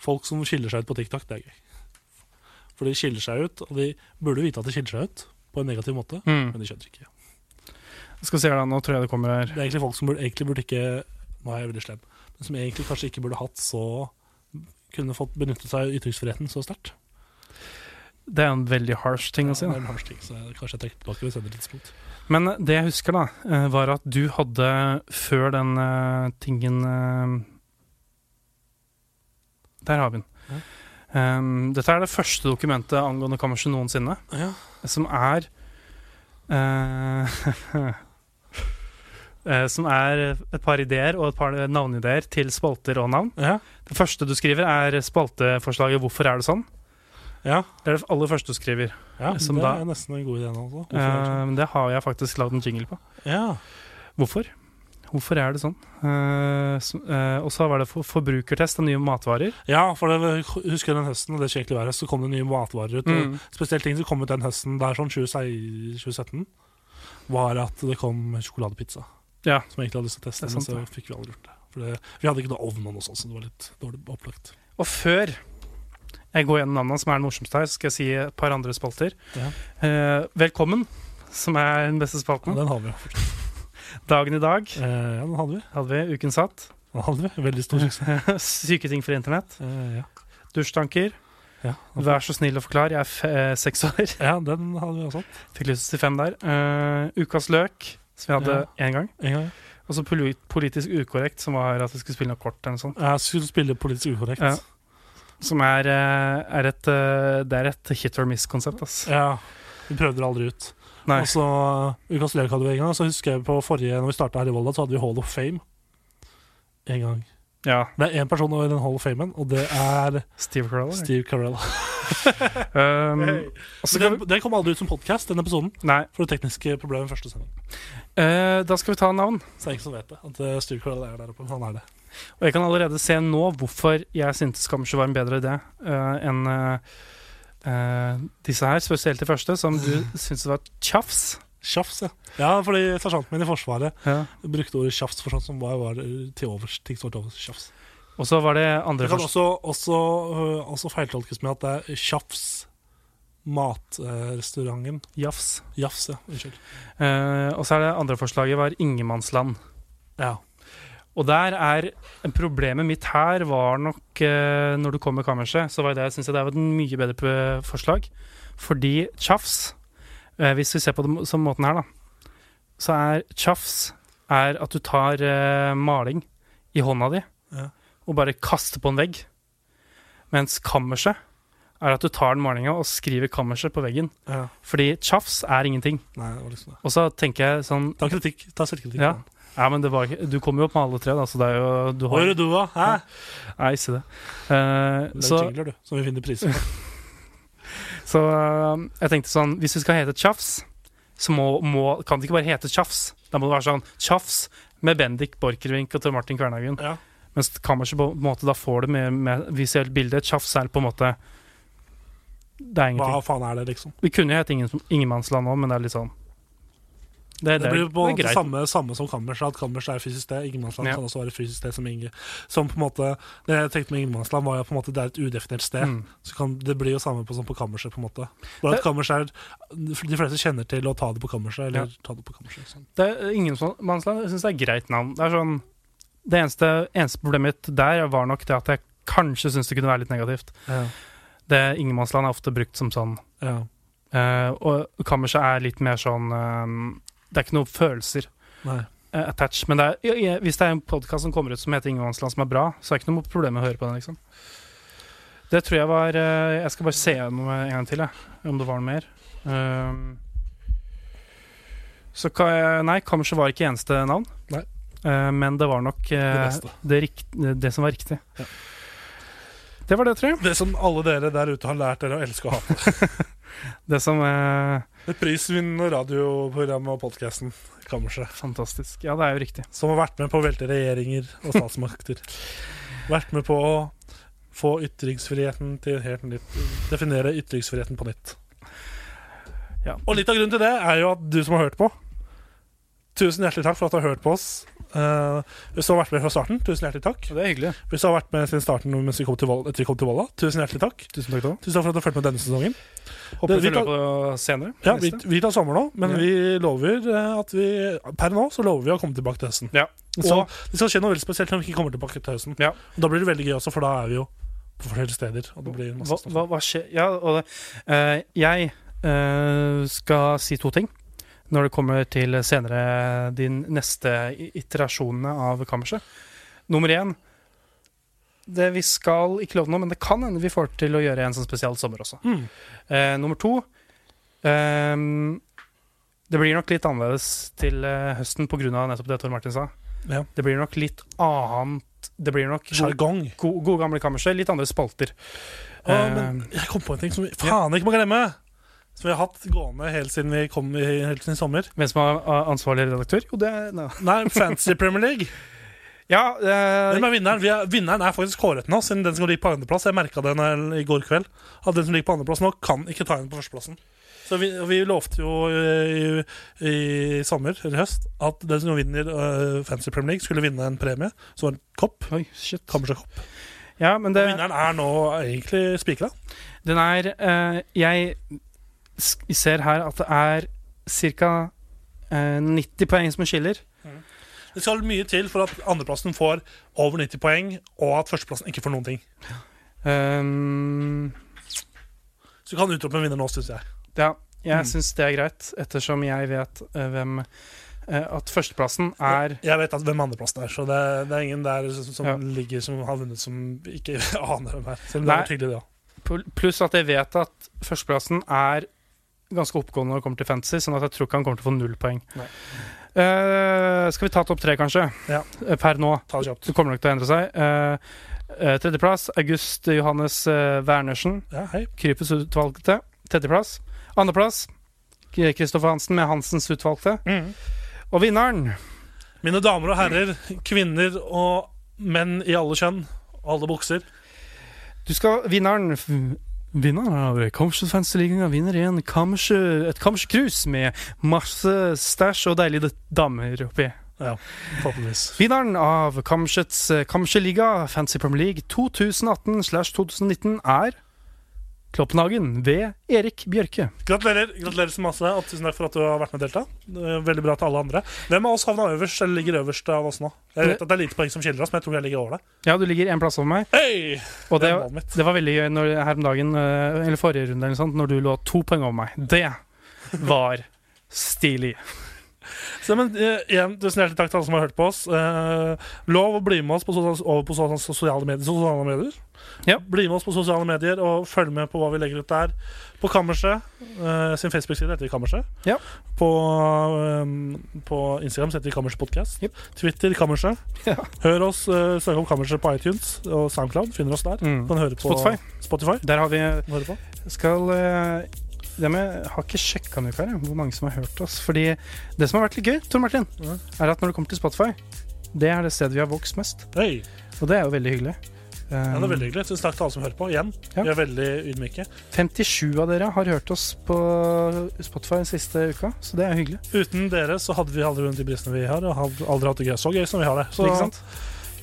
Folk som skiller seg ut på TikTok, det er gøy. For de skiller seg ut, og de burde vite at de skiller seg ut på en negativ måte, Mm. men de skjønner ikke. Skal se da, nå tror jeg det kommer her. Det er egentlig folk som burde, egentlig burde ikke Nå er jeg veldig slem, men som egentlig kanskje ikke burde hatt så Kunne fått benyttet seg av ytringsfriheten så sterkt. Det er en veldig harsh ting å si. Da. det er en harsh ting, så jeg, kanskje jeg trekker tilbake ved senere tidspunkt. Men det jeg husker, da, eh, var at du hadde før den eh, tingen eh, Der har vi den. Ja. Um, dette er det første dokumentet angående kammerset noensinne, Ja. som er eh, Som er et par ideer og et par navnideer til spalter og navn. Ja. Det første du skriver, er spalteforslaget 'Hvorfor er det sånn?' ja. Det er det aller første du skriver. ja Som det da- er nesten en god idé. Altså. Eh, det har jeg faktisk lagd en jingle på. Ja. Hvorfor? Hvorfor er det sånn? Uh, så- eh, og så var det for, forbrukertest av nye matvarer. ja, for det, husker den høsten, og det skal egentlig være så kom det nye matvarer ut. Mm. Spesielt ting som kom ut den høsten, det er sånn 2017, var at det kom sjokoladepizza. Ja. Som jeg egentlig hadde lyst til å teste, er men så så fikk vi aldri gjort det. For det, vi hadde ikke noe ovn og noe sånt, så det var litt dårlig opplagt. Og før jeg går gjennom navnene, som er den morsomste her, så skal jeg si et par andre spalter. Ja. Uh, velkommen, som er den beste Ja, spalten. den har vi. fortsatt. Dagen i dag Eh, ja, den hadde vi. hadde vi. Uken satt. Den hadde vi. Veldig stor suksess. Syke ting for internett. Eh, ja. Dusjtanker. Ja. Vær så snill å forklare. Jeg er f eh, seks år. ja, den hadde vi også. Fikk lyst til fem der. Uh, ukas løk, som vi hadde én gang. En gang. Og så politisk ukorrekt, som var at vi skulle spille noe kort eller noe sånt. Jeg skulle spille politisk ukorrekt. Ja. Som er, eh, er et Det er et hit or miss-konsept. Ja, vi prøvde det aldri ut. Nei. Og så Ukas en gang. Så husker jeg på forrige Når vi starta her i Volda, så hadde vi Hall of Fame. En gang. Ja. Det er én person i den Hall of Famen, og det er Steve Carell. Steve Carell. Um, hey. så skal Den, den kom aldri ut som podkast, den episoden. nei, For det tekniske problemet første sending. Uh, da skal vi ta navn. Så det er ingen som vet det. At eh, Steve Carell er der oppe. Han er det. Og jeg kan allerede se nå hvorfor jeg syntes Kammerset var en bedre idé uh, enn eh, eh, disse her, spesielt de første, som du syntes var tjafs. Tjafs, ja. Ja, fordi sersjanten min i Forsvaret Ja. brukte ordet tjafs for sånt som var, var til overs. Ting som var til overs. Tjafs. Og så var det andre Det kan også, også, øh, også feiltolkes med at det er tjafs matrestauranten. Jafs. Jafs, ja. Unnskyld. Eh, og så er det andre forslaget var ingenmannsland. Ja. Og der er Problemet mitt her var nok eh, Når du kom med kammerset, så var det, synes jeg det var et mye bedre forslag. Fordi tjafs eh, Hvis vi ser på det som måten her, da, så er tjafs er at du tar eh, maling i hånda di Ja. og bare kaster på en vegg. Mens kammerset er at du tar den malinga og skriver kammerset på veggen. ja. Fordi tjafs er ingenting. Nei, det var liksom. Og så tenker jeg sånn Ta kritikk. Ta selvkritikk. Ja. Ja, men det var ikke Du kommer jo opp med alle tre, da, så det er jo du har... Hvor er du, da? Hæ? Nei, si det. Uh, Det er så jingler, du, som vi finner priser på. så uh, jeg tenkte sånn Hvis vi skal hete Tjafs, så må, må, kan det ikke bare hete Tjafs. Da må det være sånn Tjafs med Bendik Borchgrevink og Tor Martin Kvernhagen. Ja. Mens Kammerset på en måte da får det med, med visuelt bilde. Tjafs er på en måte Det er Hva faen er det, liksom? Vi kunne jo hett ingen, Ingenmannsland òg, men det er litt sånn Det, Det blir på det samme, samme som Kammerset. Kammerset er fysisk sted. Ingenmannsland Ja. kan også være fysisk sted som Inge. Som på en måte Det jeg tenkte med Ingenmannsland, var jo på en måte det er et udefinert sted. Mm. Så kan, Det blir jo samme på, som på kammerset, på en måte. Bare at Det- kammerset er De fleste kjenner til å ta det på kammerset, eller Ja. ta det på kammerset. Sånn. Det Ingenmannsland syns det er greit navn. Det er sånn Det eneste, eneste problemet mitt der var nok det at jeg kanskje syns det kunne være litt negativt. Ja. Det Ingenmannsland er ofte brukt som sånn Ja. Uh, Og kammerset er litt mer sånn eh, Det er ikke noen følelser eh, attached. Men det er, ja, ja, hvis det er en podkast som kommer ut som heter Ingenmannsland, som er bra, så er det ikke noe problem med å høre på den, liksom. Det tror jeg var uh, Jeg skal bare se gjennom en gang til, jeg, om det var noe mer. Um, så ka- nei, kammerset var ikke eneste navn. Nei. Eh, men det var nok eh, Det det, rikt, det som var riktig. Ja. Det var det, tror jeg. Det som alle dere der ute har lært dere å elske å hate. Det som eh, Et prisvinnende radioprogram og podkasten Kammerset. Fantastisk. Ja, det er jo riktig. Som har vært med på å velte regjeringer og statsmakter. vært med på å få ytringsfriheten til helt nytt Definere ytringsfriheten på nytt. Ja. Og litt av grunnen til det er jo at du som har hørt på Tusen hjertelig takk for at du har hørt på oss. Eh, hvis du har vært med fra starten, tusen hjertelig takk. Det er hyggelig. Hvis du har vært med siden starten mens vi kom til vi kom til Volda, tusen hjertelig takk. Tusen takk. Tusen takk for at du har fulgt med denne sesongen. Håper Det- vi følger på senere. Ja, vi, vi tar sommer nå, men Ja. vi lover eh, at vi Per nå så lover vi å komme tilbake til høsten. Ja. Så det skal skje noe veldig spesielt når vi ikke kommer tilbake til høsten. Ja. Og da blir det veldig gøy også, for da er vi jo på forskjellige steder. Og det blir masse Hva, hva, hva skjer Ja, og det, uh, jeg uh, skal si to ting når det kommer til senere de neste iterasjonene av kammerset. Nummer én det Vi skal ikke love noe, men det kan hende vi får til å gjøre en sånn spesial sommer også. Mm. Eh, nummer to eh, Det blir nok litt annerledes til eh, høsten pga. nettopp det Tor Martin sa. Ja. Det blir nok litt annet Det blir nok Sjargong. gode, gode gamle kammerset. Litt andre spalter. Å, men jeg kom på en ting som vi faen ikke må glemme! Som vi har hatt gående helt siden vi kom i, helt siden i sommer. Hvem som er ansvarlig redaktør? Jo, det er no. Nei, Fancy Premier League. Ja, eh, Hvem er vinneren? Vi er, vinneren er faktisk kåret nå, siden den som ligger på andreplass. Jeg merka det i går kveld. At den som ligger på andreplass nå, kan ikke ta igjen på førsteplassen. Så vi, vi lovte jo i, i sommer, eller høst, at den som vinner uh, Fancy Premier League, skulle vinne en premie. Så var en kopp. Oi, shit. Kammerset kopp. Ja, men det, Vinneren er nå egentlig spikra. den er eh, Jeg s- ser her at det er ca. Eh, 90 poeng som skiller. Det skal mye til for at andreplassen får over 90 poeng, og at førsteplassen ikke får noen ting. Um, Så du kan utrope en vinner nå, syns jeg. ja, jeg Mm. syns det er greit, ettersom jeg vet eh, hvem eh, At førsteplassen er Jeg vet at hvem andreplassen er, så det, det er ingen der som, som Ja. ligger som har vunnet som ikke aner hvem er. Selv om det er tydelig, det òg. Pluss at jeg vet at førsteplassen er ganske oppgående når det kommer til fantasy, sånn at jeg tror ikke han kommer til å få null poeng. Eh, skal vi ta topp tre, kanskje? Ja. Eh, Per nå. Ta det kjapt. Det kommer nok til å endre seg. Uh, tredjeplass August Johannes uh, Wernersen. Ja, hei. Krypes utvalgte. Tredjeplass. Andreplass Kristoffer Hansen med Hansens utvalgte. Og vinneren Mine damer og herrer, kvinner og menn i alle kjønn, alle bukser. Du skal Vinneren Vinneren av Kammersjø Fantasy-ligaen vinner igjen kammersjø, et kammersjø-cruise med masse stæsj og deilige damer oppi. Ja, forhåpentligvis. Vinneren av Kammersjøts eh, Kammersjø-liga Fantasy Premier League 2018-2019 er Kloppenhagen ved Erik Bjørke. Gratulerer gratulerer så masse, og tusen takk for at du har vært med og delta. Veldig bra til alle andre. Hvem av oss havna øverst, eller ligger øverst av oss nå? Jeg vet at det er lite poeng som skiller oss, men jeg tror jeg ligger over det. Ja, du ligger én plass over meg. Hey! Og det, Det det var veldig gøy når, her om dagen, eh, eller forrige runde, eller sånt, når du lå to poeng over meg. Det var stilig. Så, men, uh, igjen, tusen hjertelig takk til alle som har hørt på oss. Uh, lov å bli med oss på, over på sosiale medier. Sosiale medier. Ja. Bli med oss på sosiale medier og følg med på hva vi legger ut der. På Kammerset uh, sin Facebook-side heter vi Kammerset. Ja. På, eh, på Instagram heter vi Kammerset Podcast. Yep. Twitter Kammerset. Ja. Hør oss uh, søke om Kammerset på iTunes og Soundcloud. Finner oss der. Mm. Kan høre på Spotify. Spotify. Der har vi skal det med, Har ikke sjekka her, hvor mange som har hørt oss. Fordi det som har vært litt gøy, Tor Martin, Ja. er at når det kommer til Spotify, det er det stedet vi har vokst mest. Hey. Og det er jo veldig hyggelig. Ja, det er Um, veldig hyggelig. Tusen takk til alle som hører på. Igjen. Ja. Vi er veldig ydmyke. 57 av dere har hørt oss på Spotify den siste uka, så det er hyggelig. Uten dere så hadde vi aldri vunnet de prisene vi har, og hadde aldri hatt det gøy så gøy som vi har det. Så Ikke sant?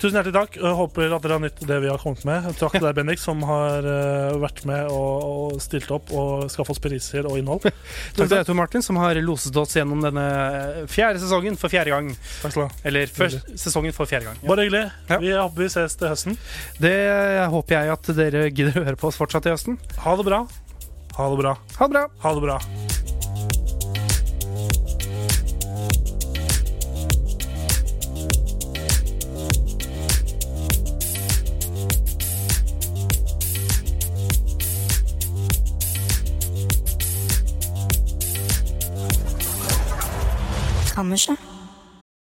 Tusen hjertelig takk. Jeg håper at dere har nytt det vi har kommet med. Takk til deg, Bendik, som har eh, vært med og, stilt opp og skaffet oss priser og innhold. Takk til deg, Tor Martin, som har loset oss gjennom denne eh, fjerde sesongen for fjerde gang. Takk skal du ha. Eller først sesongen for fjerde gang. Ja. Bare hyggelig. Ja. Vi håper vi ses til høsten. Det håper jeg at dere gidder å høre på oss fortsatt i høsten. Ha det bra. Ha det bra. Ha det bra! Ha det bra. Kammerset.